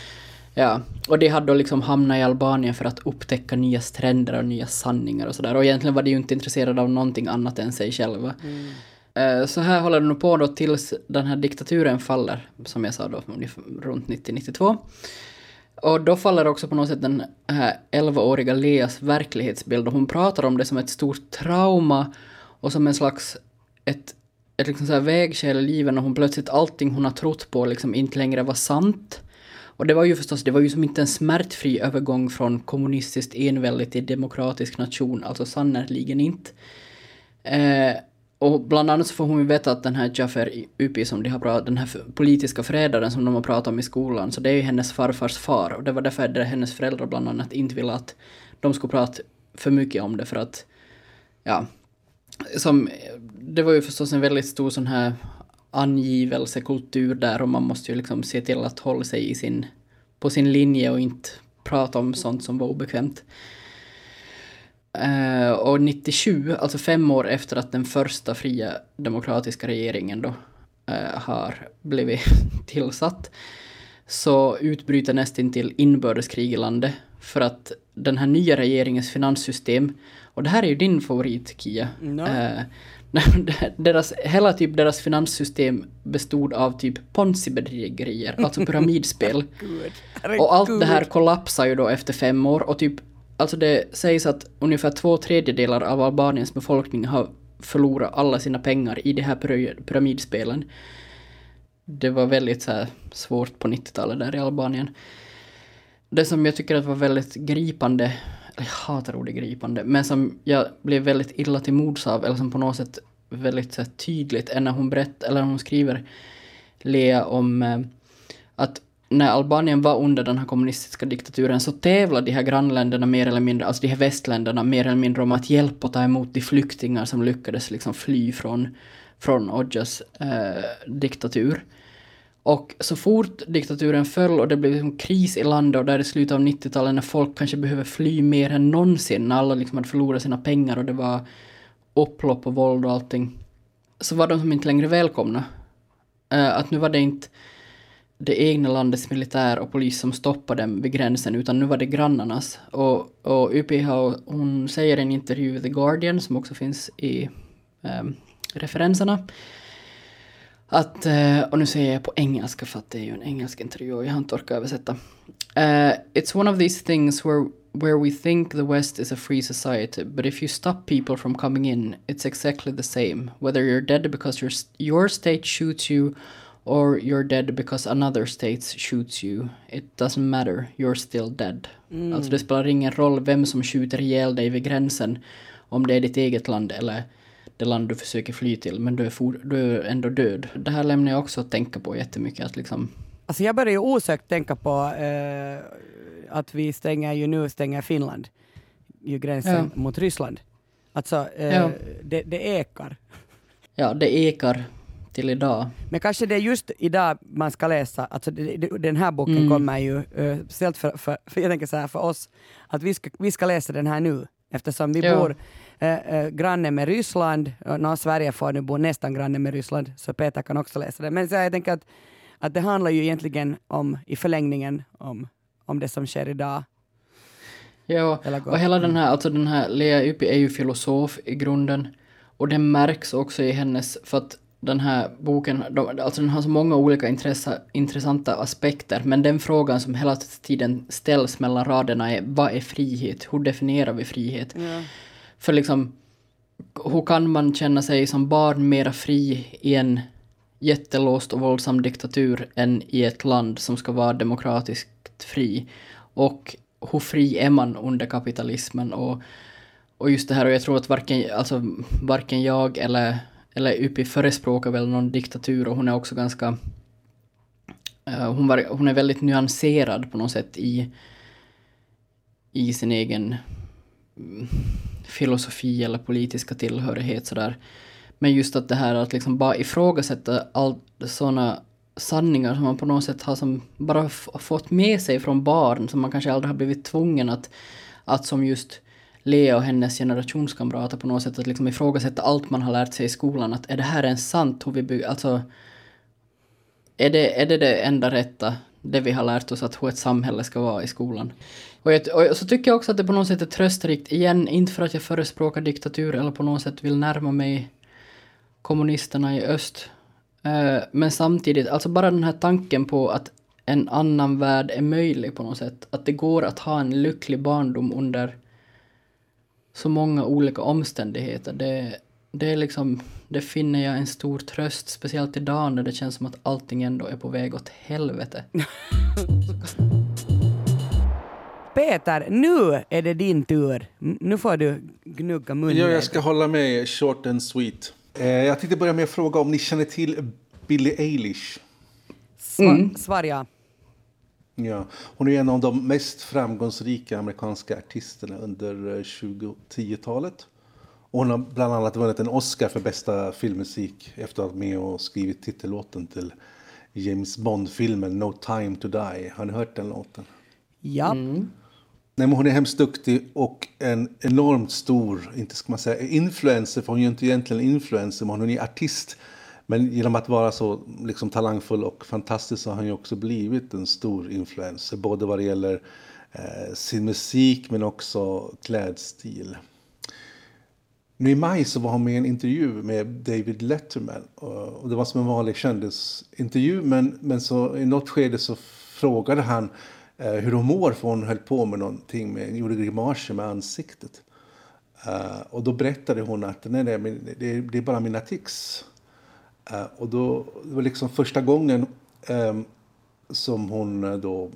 Ja, och de hade då liksom hamnat i Albanien för att upptäcka nya stränder och nya sanningar och sådär. Och egentligen var de ju inte intresserade av någonting annat än sig själva. Mm. Eh, så här håller det nog på då tills den här diktaturen faller, som jag sa då, runt 90-92. Och då faller också på något sätt den här 11-åriga Leas verklighetsbild och hon pratar om det som ett stort trauma och som en slags ett, ett liksom så här vägskäl i livet när hon plötsligt allting hon har trott på liksom inte längre var sant. Och det var ju förstås, det var ju som inte en smärtfri övergång från kommunistiskt envälde till demokratisk nation, alltså sannerligen inte. Eh, och bland annat så får hon ju veta att den här Jaffer Upi som de har pratat, den här politiska förrädaren som de har pratat om i skolan, så det är ju hennes farfars far. Och det var därför det hennes föräldrar bland annat inte ville att de skulle prata för mycket om det för att, ja, som, det var ju förstås en väldigt stor sån här angivelsekultur där och man måste ju liksom se till att hålla sig i sin, på sin linje och inte prata om sånt som var obekvämt. Uh, och 97, alltså fem år efter att den första fria demokratiska regeringen då uh, har blivit [LAUGHS] tillsatt, så utbryter nästintill inbördeskrig i landet för att den här nya regeringens finanssystem, och det här är ju din favorit Kia, no. uh, [LAUGHS] deras, hela typ deras finanssystem bestod av typ ponzi-bedrägerier, alltså pyramidspel. [LAUGHS] och allt det här kollapsar ju då efter fem år och typ Alltså det sägs att ungefär två tredjedelar av Albaniens befolkning har förlorat alla sina pengar i de här pyramidspelen. Det var väldigt så svårt på 90-talet där i Albanien. Det som jag tycker att var väldigt gripande eller jag hatar ordet gripande, men som jag blev väldigt illa till mods av, eller som på något sätt väldigt så här, tydligt, är när hon berättar, eller när hon skriver Lea om eh, att när Albanien var under den här kommunistiska diktaturen så tävlade de här grannländerna mer eller mindre, alltså de här västländerna mer eller mindre om att hjälpa och ta emot de flyktingar som lyckades liksom fly från, från Odjas eh, diktatur. Och så fort diktaturen föll och det blev liksom kris i landet och där i slutet av 90-talet när folk kanske behöver fly mer än någonsin, när alla liksom hade förlorat sina pengar och det var upplopp och våld och allting, så var de som inte längre välkomna. Eh, att nu var det inte det egna landets militär och polis som stoppade dem vid gränsen, utan nu var det grannarnas. Och, och YPH, hon säger i en intervju i The Guardian, som också finns i um, referenserna, att, uh, och nu säger jag på engelska för att det är ju en engelsk intervju och jag har inte orkat översätta. Uh, it's one of these things where where we think the West is a free society, but if you stop people from coming in, it's exactly the same. Whether you're dead because your your state shoots you, or you're dead because another state shoots you, it doesn't matter. You're still dead. Mm. Alltså det spelar ingen roll vem som skjuter ihjäl dig vid gränsen, om det är ditt eget land eller det land du försöker fly till, men du är, for, du är ändå död. Det här lämnar jag också att tänka på jättemycket. Att liksom... Alltså jag börjar ju osökt tänka på eh, att vi stänger ju nu stänger Finland ju gränsen Ja. mot Ryssland. Alltså eh, Ja. det, det ekar. Ja, det ekar till idag. Men kanske det är just idag man ska läsa, alltså den här boken Mm. kommer ju, uh, speciellt för, för, för, jag tänker så här, för oss, att vi ska, vi ska läsa den här nu, eftersom vi Ja. bor uh, uh, granne med Ryssland, när Sverige får nu bo nästan granne med Ryssland, så Peter kan också läsa den. Men så jag tänker att, att det handlar ju egentligen om, i förlängningen, om, om det som sker idag. Ja, och hela den här, alltså den här Lea Ypi är ju filosof i grunden. Och det märks också i hennes, för att den här boken, alltså den har så många olika intressa, intressanta aspekter, men den frågan som hela tiden ställs mellan raderna är vad är frihet? Hur definierar vi frihet? För liksom, hur kan man känna sig som barn mera fri i en jättelåst och våldsam diktatur än i ett land som ska vara demokratiskt fri? Och hur fri är man under kapitalismen? Och, och just det här, och jag tror att varken, alltså, varken jag eller, eller Yppi förespråkar väl någon diktatur och hon är också ganska Uh, hon, var, hon är väldigt nyanserad på något sätt i, i sin egen mm, filosofi eller politiska tillhörighet sådär. Men just att det här att liksom bara ifrågasätta all sådana sanningar som man på något sätt har som bara fått med sig från barn som man kanske aldrig har blivit tvungen att, att som just Lea och hennes generationskamrater på något sätt att liksom ifrågasätta allt man har lärt sig i skolan. Att är det här ens sant? Hur vi bygger, alltså, är det, är det det enda rätta? Det vi har lärt oss att hur ett samhälle ska vara i skolan. Och, jag, och så tycker jag också att det på något sätt är trösterikt. Igen, inte för att jag förespråkar diktatur eller på något sätt vill närma mig kommunisterna i öst. Eh, men samtidigt, alltså bara den här tanken på att en annan värld är möjlig på något sätt. Att det går att ha en lycklig barndom under så många olika omständigheter. Det, det är liksom, det finner jag en stor tröst, speciellt idag när det känns som att allting ändå är på väg åt helvete. [LAUGHS] Peter, nu är det din tur. Nu får du gnugga munnen. Ja, jag ska hålla mig short and sweet. Eh, jag tänkte börja med att fråga om ni känner till Billie Eilish. Sva- Svar ja. Ja, hon är en av de mest framgångsrika amerikanska artisterna under eh, 2010-talet. Och hon har bland annat vunnit en Oscar för bästa filmmusik efter att ha med och skrivit titellåten till James Bond-filmen No time to die. Har ni hört den låten? Ja. Nej, men hon är hemskt duktig och en enormt stor, inte ska man säga influencer, för hon är ju inte egentligen influencer, men hon är artist. Men genom att vara så liksom, talangfull och fantastisk så har han ju också blivit en stor influencer. Både vad det gäller eh, sin musik men också klädstil. Nu i maj så var han med i en intervju med David Letterman. Och det var som en vanlig kändisintervju men, men så i något skede så frågade han eh, hur hon mår för hon höll på med någonting, med, gjorde grimaser med ansiktet. Uh, och då berättade hon att nej, nej, det, det är bara mina tics. Eh, och då, det var liksom första gången eh, som hon eh, då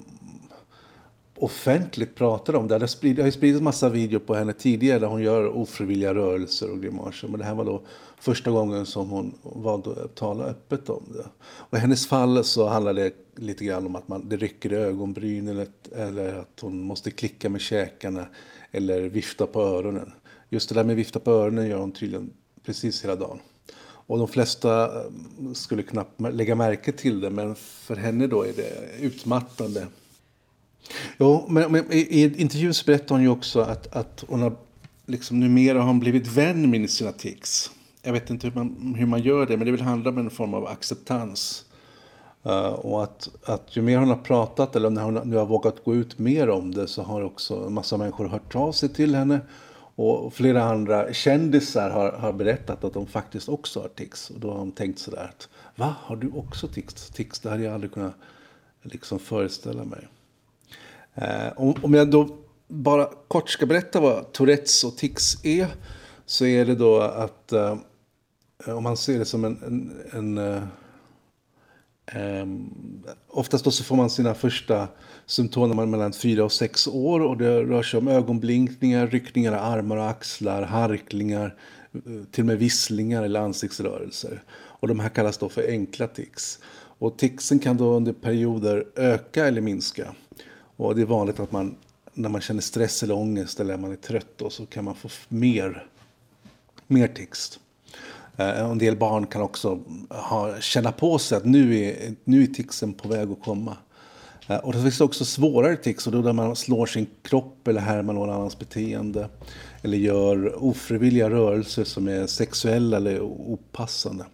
offentligt pratade om det. Det har ju spridits massa videor på henne tidigare där hon gör ofrivilliga rörelser och grimaser. Men det här var då första gången som hon valde att tala öppet om det. Och I hennes fall så handlar det lite grann om att man, det rycker i ögonbrynen eller att hon måste klicka med käkarna eller vifta på öronen. Just det där med vifta på öronen gör hon tydligen precis hela dagen. Och de flesta eh, skulle knappt lägga märke till det, men för henne då är det utmattande. Jo, men, men i intervjun så berättar hon ju också att, att hon har liksom numera har hon blivit vän med sina tics. Jag vet inte hur man, hur man gör det, men det vill handla om en form av acceptans. Uh, och att, att ju mer hon har pratat, eller när hon nu har vågat gå ut mer om det, så har också en massa människor hört av sig till henne. Och flera andra kändisar har, har berättat att de faktiskt också har tics. Och då har de tänkt sådär att, va, har du också tics? tics? Det hade jag aldrig kunnat liksom föreställa mig. Eh, om, om jag då bara kort ska berätta vad Tourettes och tics är, så är det då att eh, om man ser det som en, en, en eh, eh oftast då så får man sina första symptom man är mellan 4 och 6 år och det rör sig om ögonblinkningar, ryckningar av armar och axlar, harklingar, eh, till och med visslingar eller ansiktsrörelser. Och de här kallas då för enkla tics. Och ticsen kan då under perioder öka eller minska. Och det är vanligt att man när man känner stress eller ångest eller man är trött då, så kan man få mer, mer tics. Eh, en del barn kan också ha, känna på sig att nu är, nu är ticsen på väg att komma. Eh, och det finns också svårare tics, och då där man slår sin kropp eller härmar någon annans beteende. Eller gör ofrivilliga rörelser som är sexuella eller opassande.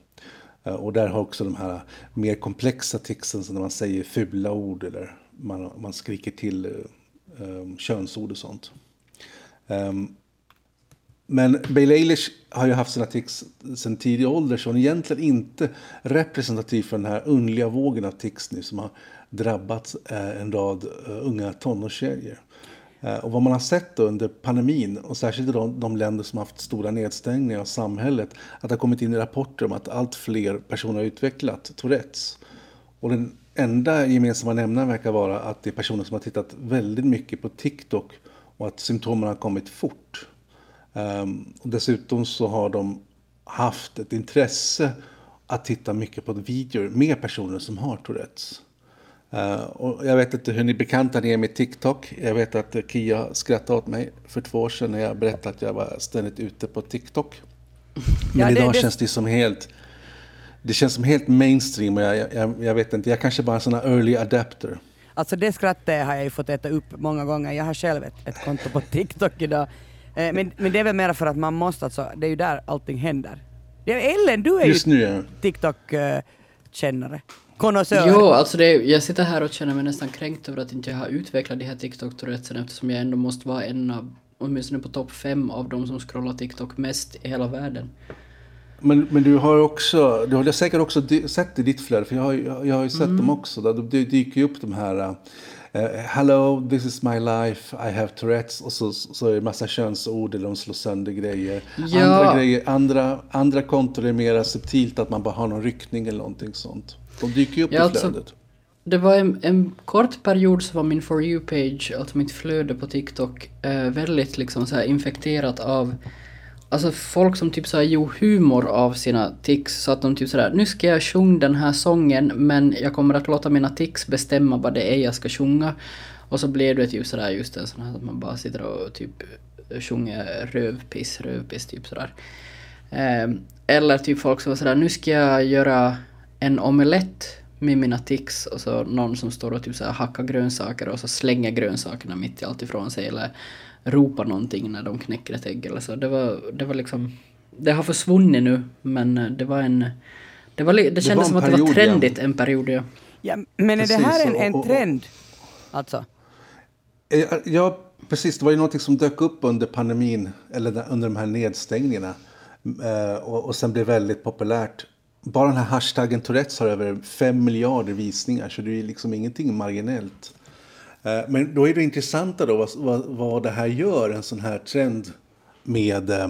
Eh, och där har också de här mer komplexa ticsen, som när man säger fula ord eller man, man skriker till um, könsord och sånt. Um, men Bailey Eilish har ju haft sina tics sedan tidig ålder så hon är egentligen inte representativ för den här underliga vågen av tics nu som har drabbat eh, en rad eh, unga tonårstjejer. Eh, och vad man har sett under pandemin, och särskilt i de, de länder som haft stora nedstängningar av samhället, att det har kommit in rapporter om att allt fler personer har utvecklat Tourettes. Och den enda gemensamma nämnaren verkar vara att det är personer som har tittat väldigt mycket på TikTok och att symptomen har kommit fort. Um, och dessutom så har de haft ett intresse att titta mycket på videor med personer som har Tourettes. Uh, och jag vet inte hur ni bekanta ni är med TikTok. Jag vet att Kia skrattade åt mig för två år sedan när jag berättade att jag var ständigt ute på TikTok. Men ja, det, idag det... känns det som helt... Det känns som helt mainstream och jag, jag, jag vet inte, jag kanske bara är en sån här early adapter. Alltså det skrattet har jag ju fått äta upp många gånger. Jag har själv ett, ett konto på TikTok idag. Eh, men, men det är väl mer för att man måste alltså, det är ju där allting händer. Ellen, du är Just ju TikTok-kännare. Konnässör. Jo, alltså det, jag sitter här och känner mig nästan kränkt över att inte jag har utvecklat de här TikTok-tourettesen eftersom jag ändå måste vara en av, åtminstone på topp fem av de som scrollar TikTok mest i hela världen. Men, men du har också, du har säkert också sett i ditt flöde, för jag har, jag, jag har ju sett mm. dem också, där det dyker ju upp de här Uh, hello, this is my life, I have Tourettes. Och så, så är det massa könsord eller de slår sönder grejer. Ja. Andra, grejer andra, andra konton är mer subtilt att man bara har någon ryckning eller någonting sånt. De dyker ju upp ja, i alltså, flödet. Det var en, en, kort period så var min For You-page, alltså mitt flöde på TikTok, eh, väldigt liksom så infekterat av Alltså folk som typ såhär gjorde humor av sina tics så att de typ sådär nu ska jag sjunga den här sången men jag kommer att låta mina tics bestämma vad det är jag ska sjunga. Och så blir det typ sådär just en sån här att man bara sitter och typ sjunger rövpiss, rövpiss typ sådär. Eh, eller typ folk som var sådär nu ska jag göra en omelett med mina tics och så någon som står och typ så hackar grönsaker och så slänger grönsakerna mitt i allt ifrån sig eller ropa någonting när de knäcker ett ägg eller så. Det var, det var liksom... Det har försvunnit nu, men det var en... Det, var, det kändes det var som att det var trendigt ja. en period, ja. ja men är det här en, en trend? Alltså? Ja, precis. Det var ju någonting som dök upp under pandemin, eller under de här nedstängningarna. Eh, och, och sen blev väldigt populärt. Bara den här hashtaggen Tourettes har över 5 miljarder visningar, så det är liksom ingenting marginellt. Eh, men då är det intressanta då vad, vad, vad det här gör, en sån här trend med, eh,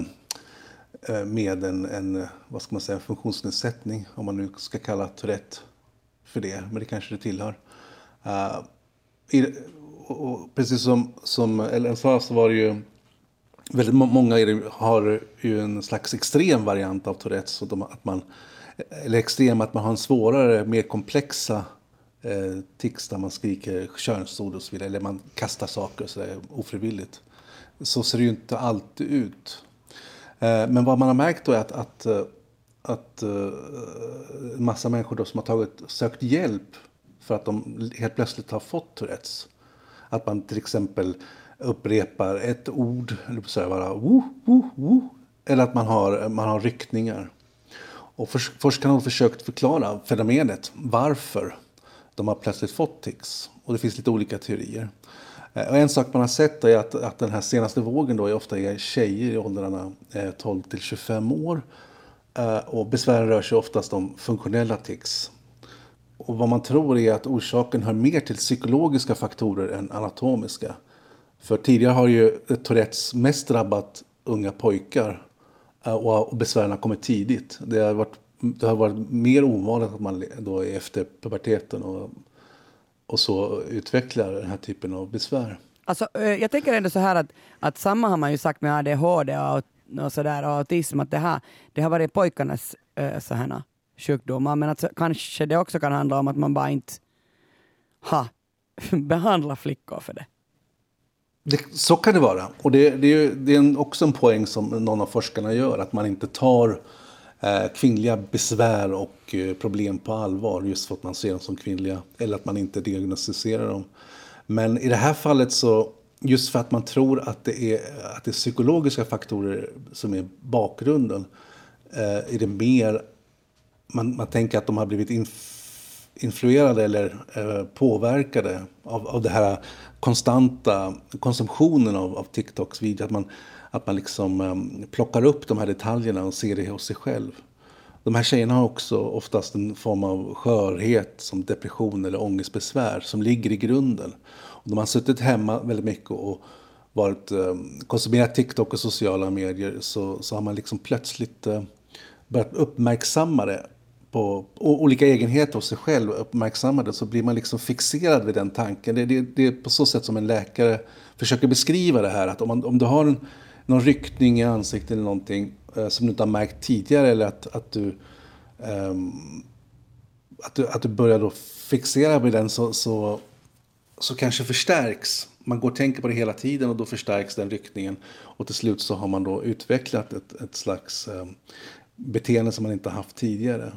eh, med en, en, vad ska man säga, funktionsnedsättning, om man nu ska kalla Tourette för det, men det kanske det tillhör. och, och precis som, som Ellen sa så var det ju väldigt många har ju en slags extrem variant av Tourettes. Att man, eller extrem, att man har en svårare, mer komplexa eh, tics där man skriker könsord och så vidare. Eller man kastar saker så där, ofrivilligt. Så ser det ju inte alltid ut. Eh, men vad man har märkt då är att, att, eh, att eh, en massa människor då som har tagit, sökt hjälp för att de helt plötsligt har fått Tourettes. Att man till exempel upprepar ett ord, eller så här bara, woo, woo, woo, eller att man har, man har ryckningar. Och forskarna har försökt förklara fenomenet, varför de har plötsligt fått tics. Och det finns lite olika teorier. Eh, och en sak man har sett är att, att den här senaste vågen då är ofta är tjejer i åldrarna eh, 12 till 25 år. Eh, och besvären rör sig oftast om funktionella tics. Och vad man tror är att orsaken hör mer till psykologiska faktorer än anatomiska. För tidigare har ju Tourettes mest drabbat unga pojkar Eh, och besvären har kommit tidigt. Det har varit, det har varit mer ovanligt att man då är efter puberteten och och så utvecklar den här typen av besvär. Alltså, eh, jag tänker ändå så här att, att samma har man ju sagt med ADHD och, och, så där, och autism, att det, här, det har varit pojkarnas äh, så här, sjukdomar, men att kanske det också kan handla om att man bara inte har [LAUGHS] behandlat flickor för det det så kan det vara. Och det, det är, det är också en poäng som någon av forskarna gör, att man inte tar Eh, kvinnliga besvär och eh, problem på allvar just för att man ser dem som kvinnliga eller att man inte diagnostiserar dem. Men i det här fallet så just för att man tror att det är, att det är psykologiska faktorer som är bakgrunden eh, är det mer man, man tänker att de har blivit inf, influerade eller eh, påverkade av, av den här konstanta konsumtionen av, av TikToks video. Att man, att man liksom eh, plockar upp de här detaljerna och ser det hos sig själv. De här tjejerna har också oftast en form av skörhet som depression eller ångestbesvär som ligger i grunden. Och de har suttit hemma väldigt mycket och varit, eh, konsumerat TikTok och sociala medier så, så har man liksom plötsligt börjat uppmärksamma det på olika egenheter hos sig själv, uppmärksammade så blir man liksom fixerad vid den tanken. Det, det, det är på så sätt som en läkare försöker beskriva det här. Att om, man, om du har en, någon ryckning i ansiktet eller någonting eh, som du inte har märkt tidigare eller att, att du eh, att du, att du börjar då fixera vid den så, så, så kanske förstärks. Man går och tänker på det hela tiden och då förstärks den ryckningen. Och till slut så har man då utvecklat ett, ett slags eh, beteende som man inte haft tidigare.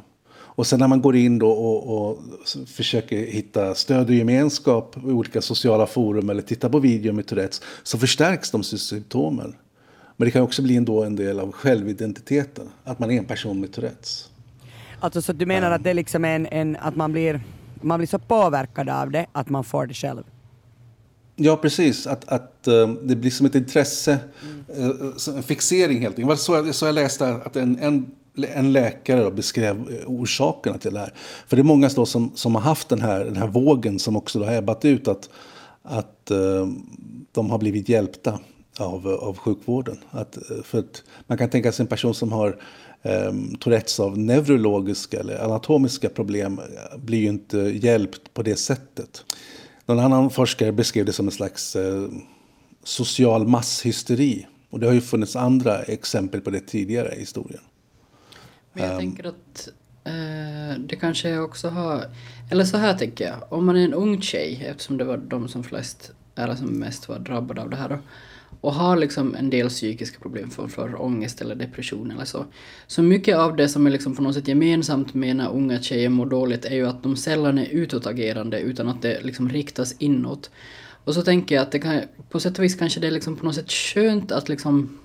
Och sen när man går in då och, och, försöker hitta stöd och gemenskap i olika sociala forum eller tittar på video med Tourettes så förstärks de symptomen. Men det kan också bli ändå en del av självidentiteten, att man är en person med Tourettes. Alltså så du menar att det liksom är en, en, att man blir, man blir så påverkad av det att man får det själv? Ja, precis. Att, att uh, det blir som ett intresse, mm. uh, en fixering helt enkelt. Så, så jag läste att en, en, en läkare beskrev eh, orsakerna till det här. För det är många då som, som har haft den här, den här vågen som också har ebbat ut att, att eh, de har blivit hjälpta av, av sjukvården. Att, eh, för att man kan tänka sig en person som har eh, Tourettes av neurologiska eller anatomiska problem eh, blir ju inte hjälpt på det sättet. Någon annan forskare beskrev det som en slags eh, social masshysteri. Och det har ju funnits andra exempel på det tidigare i historien. Men jag um, tänker att uh, det kanske också har... Eller så här tänker jag. Om man är en ung tjej, eftersom det var de som flest, eller som mest var drabbade av det här då och har liksom en del psykiska problem för, för ångest eller depression eller så. Så mycket av det som är liksom på något sätt gemensamt med när unga tjejer mår dåligt är ju att de sällan är utåtagerande utan att det liksom riktas inåt. Och så tänker jag att det kan, på sätt och vis kanske det är liksom på något sätt skönt att liksom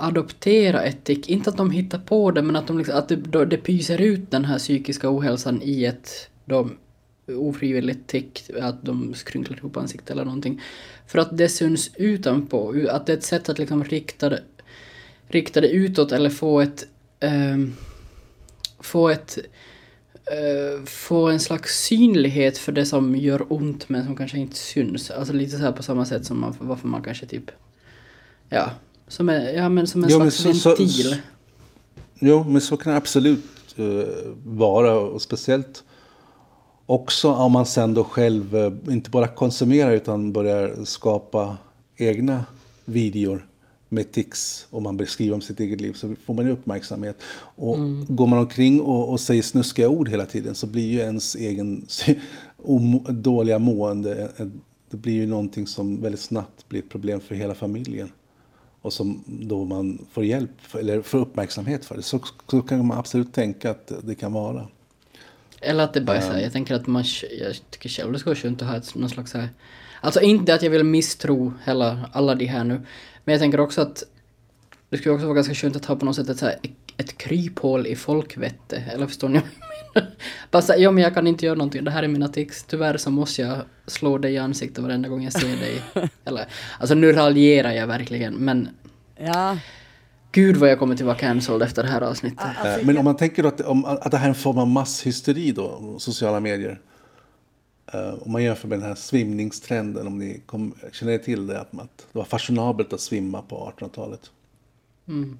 adoptera ett tick. Inte att de hittar på det men att, de liksom, att det, det pyser ut den här psykiska ohälsan i ett de, ofrivilligt tick, att de skrynklar ihop ansiktet eller någonting. För att det syns utanpå, att det är ett sätt att liksom rikta det, rikta det utåt eller få ett... Eh, få ett... Eh, få en slags synlighet för det som gör ont men som kanske inte syns. Alltså lite så här på samma sätt som man, varför man kanske typ... Ja, som, är, ja, men som en jo, slags så, ventil. Så, jo, men så kan det absolut uh, vara och speciellt också om man sen då själv eh, inte bara konsumerar utan börjar skapa egna videor med tics och man beskriver om sitt eget liv så får man ju uppmärksamhet. Och mm. går man omkring och, och säger snuskiga ord hela tiden så blir ju ens egen [LAUGHS] dåliga mående det blir ju någonting som väldigt snabbt blir ett problem för hela familjen. Och som då man får hjälp eller får uppmärksamhet för det. Så, så kan man absolut tänka att det kan vara. Eller att det bara är så här, jag tänker att man, jag tycker själv det skulle vara skönt att ha ett, någon slags här, alltså inte att jag vill misstro hela, alla de här nu, men jag tänker också att det skulle också vara ganska skönt att ha på något sätt ett, så här, ett kryphål i folkvette, eller förstår ni Bara så, ja men jag kan inte göra någonting, det här är mina tics, tyvärr så måste jag slå dig i ansiktet varenda gång jag ser dig. [LAUGHS] eller, alltså nu raljerar jag verkligen, men Ja. Gud vad jag kommer till vara cancelled efter det här avsnittet. Alltså, men om man tänker att, om, att det här är en form av masshysteri då, sociala medier. Uh, om man jämför med den här svimningstrenden, om ni kom, känner till det, att, att det var fashionabelt att svimma på 1800-talet. Mm.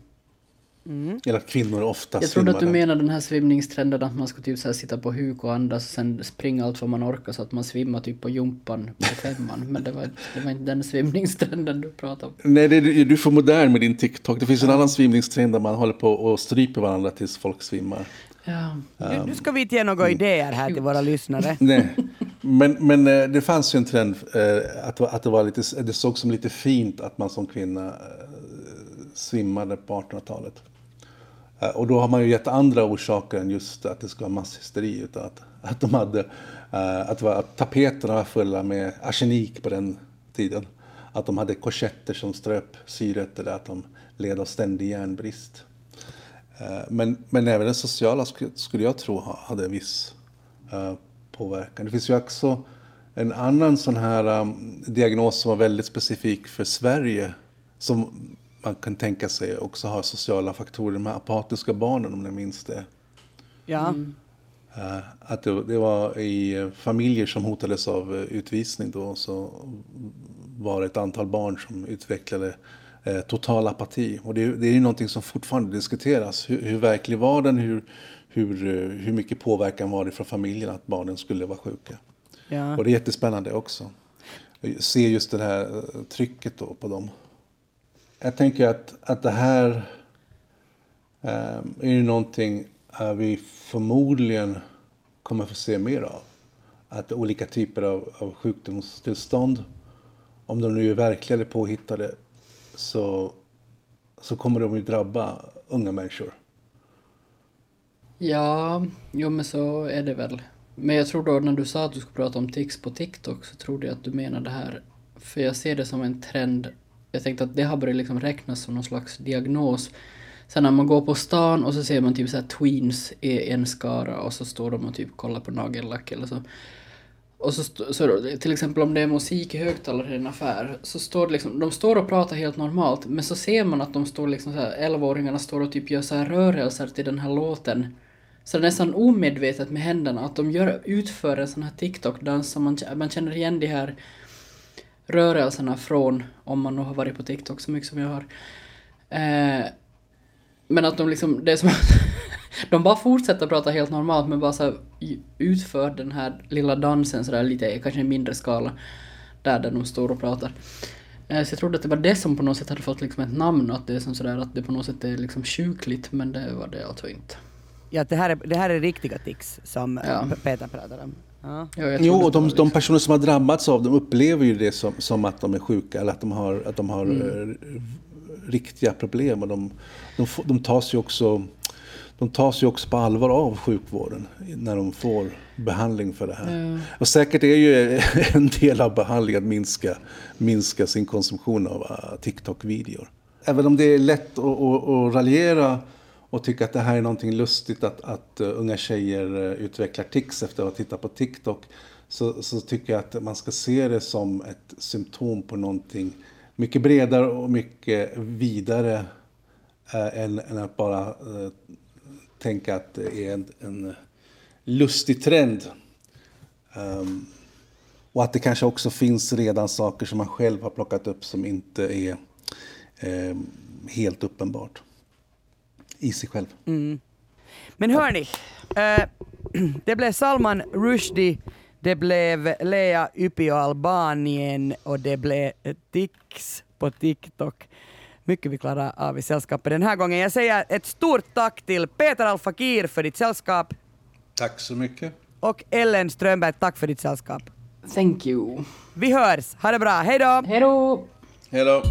Mm. Eller att kvinnor ofta Jag trodde att du menade den här svimningstrenden att man ska typ så sitta på huk och andas och sen springa allt vad man orkar så att man svimmar typ på jumpan på femman. Men det var, det var inte den svimningstrenden du pratade om. Nej, det du är för modern med din TikTok. Det finns en annan svimningstrend där man håller på och stryper varandra tills folk svimmar. Ja. Nu, nu ska vi inte ge några mm. idéer här till våra lyssnare. [LAUGHS] Nej, men, men eh, det fanns ju en trend eh, att, att det, var lite, det såg som lite fint att man som kvinna eh, svimmade på 1800-talet. Eh, och då har man ju gett andra orsaker än just att det ska vara masshysteri. Utan att, att de hade, eh, att, var, att tapeterna var fulla med arsenik på den tiden. Att de hade korsetter som ströp syret eller att de led av ständig järnbrist. Eh, men, men även den sociala skulle jag tro hade en viss påverkan. Det finns ju också en annan sån här diagnos som var väldigt specifik för Sverige. Som man kan tänka sig också ha sociala faktorer. De här apatiska barnen om ni minns det. Ja. Mm. Uh, att det, det, var i familjer som hotades av uh, utvisning då så var det ett antal barn som utvecklade uh, total apati. Och det, det är ju någonting som fortfarande diskuteras. Hur, hur verklig var den? Hur, hur, hur mycket påverkan var det från familjen att barnen skulle vara sjuka? Ja. Och det är jättespännande också. Se just det här trycket då på dem jag tänker att, att det här eh, är ju någonting eh, vi förmodligen kommer få se mer av. Att olika typer av, av sjukdomstillstånd, om de nu är verkliga eller påhittade, så, så kommer de ju drabba unga människor. Ja, jo men så är det väl. Men jag tror då när du sa att du skulle prata om tics på TikTok så trodde jag att du menade det här, för jag ser det som en trend jag tänkte att det har börjat liksom räknas som någon slags diagnos. Sen när man går på stan och så ser man typ så tweens i en skara och så står de och typ kollar på nagellack eller så. Och så, så till exempel om det är musik i högtalare i en affär, så står det liksom, de står och pratar helt normalt, men så ser man att de står liksom så här, 11-åringarna står och typ gör så här rörelser till den här låten. Så det är nästan omedvetet med händerna, att de gör, utför en sån här TikTok-dans som man, man känner igen de här rörelserna från, om man nu har varit på TikTok så mycket som jag har. Eh, men att de liksom, det är som att [LAUGHS] de bara fortsätter prata helt normalt men bara så utför den här lilla dansen sådär lite, kanske en mindre skala. Där, där de står och pratar. Eh, så jag trodde att det var det som på något sätt hade fått liksom ett namn och att det är som sådär att det på något sätt är liksom sjukligt men det var det alltså inte. Ja, det här är, det här är riktiga tics som ja. Peter pratar om. Ja. Jo, och de, de, personer som har drabbats av dem upplever ju det som, som att de är sjuka eller att de har, att de har mm. Eh, riktiga problem. Och de, de, de, tas ju också, de tas ju också på allvar av sjukvården när de får behandling för det här. Mm. Och säkert är ju [LAUGHS] en del av behandlingen att minska, minska sin konsumtion av uh, TikTok-videor. Även om det är lätt att, att, att raljera och tycker att det här är någonting lustigt att, att uh, unga tjejer uh, utvecklar tics efter att ha tittat på TikTok. Så, så tycker jag att man ska se det som ett symptom på någonting mycket bredare och mycket vidare uh, än, än, att bara tänka att det är en, en lustig trend. Um, och att det kanske också finns redan saker som man själv har plockat upp som inte är eh, helt uppenbart i sig själv. Mm. Men hörni, eh, [CLEARS THROAT] det blev Salman Rushdie, det blev Lea Ypi och Albanien och det blev Tix på TikTok. Mycket vi klarar av i sällskapet den här gången. Jag säger ett stort tack till Peter Alfakir för ditt sällskap Tack så mycket. och Ellen Strömberg, tack för ditt sällskap. Thank you. Vi hörs, ha det bra, hej då! Hej då! Hej då.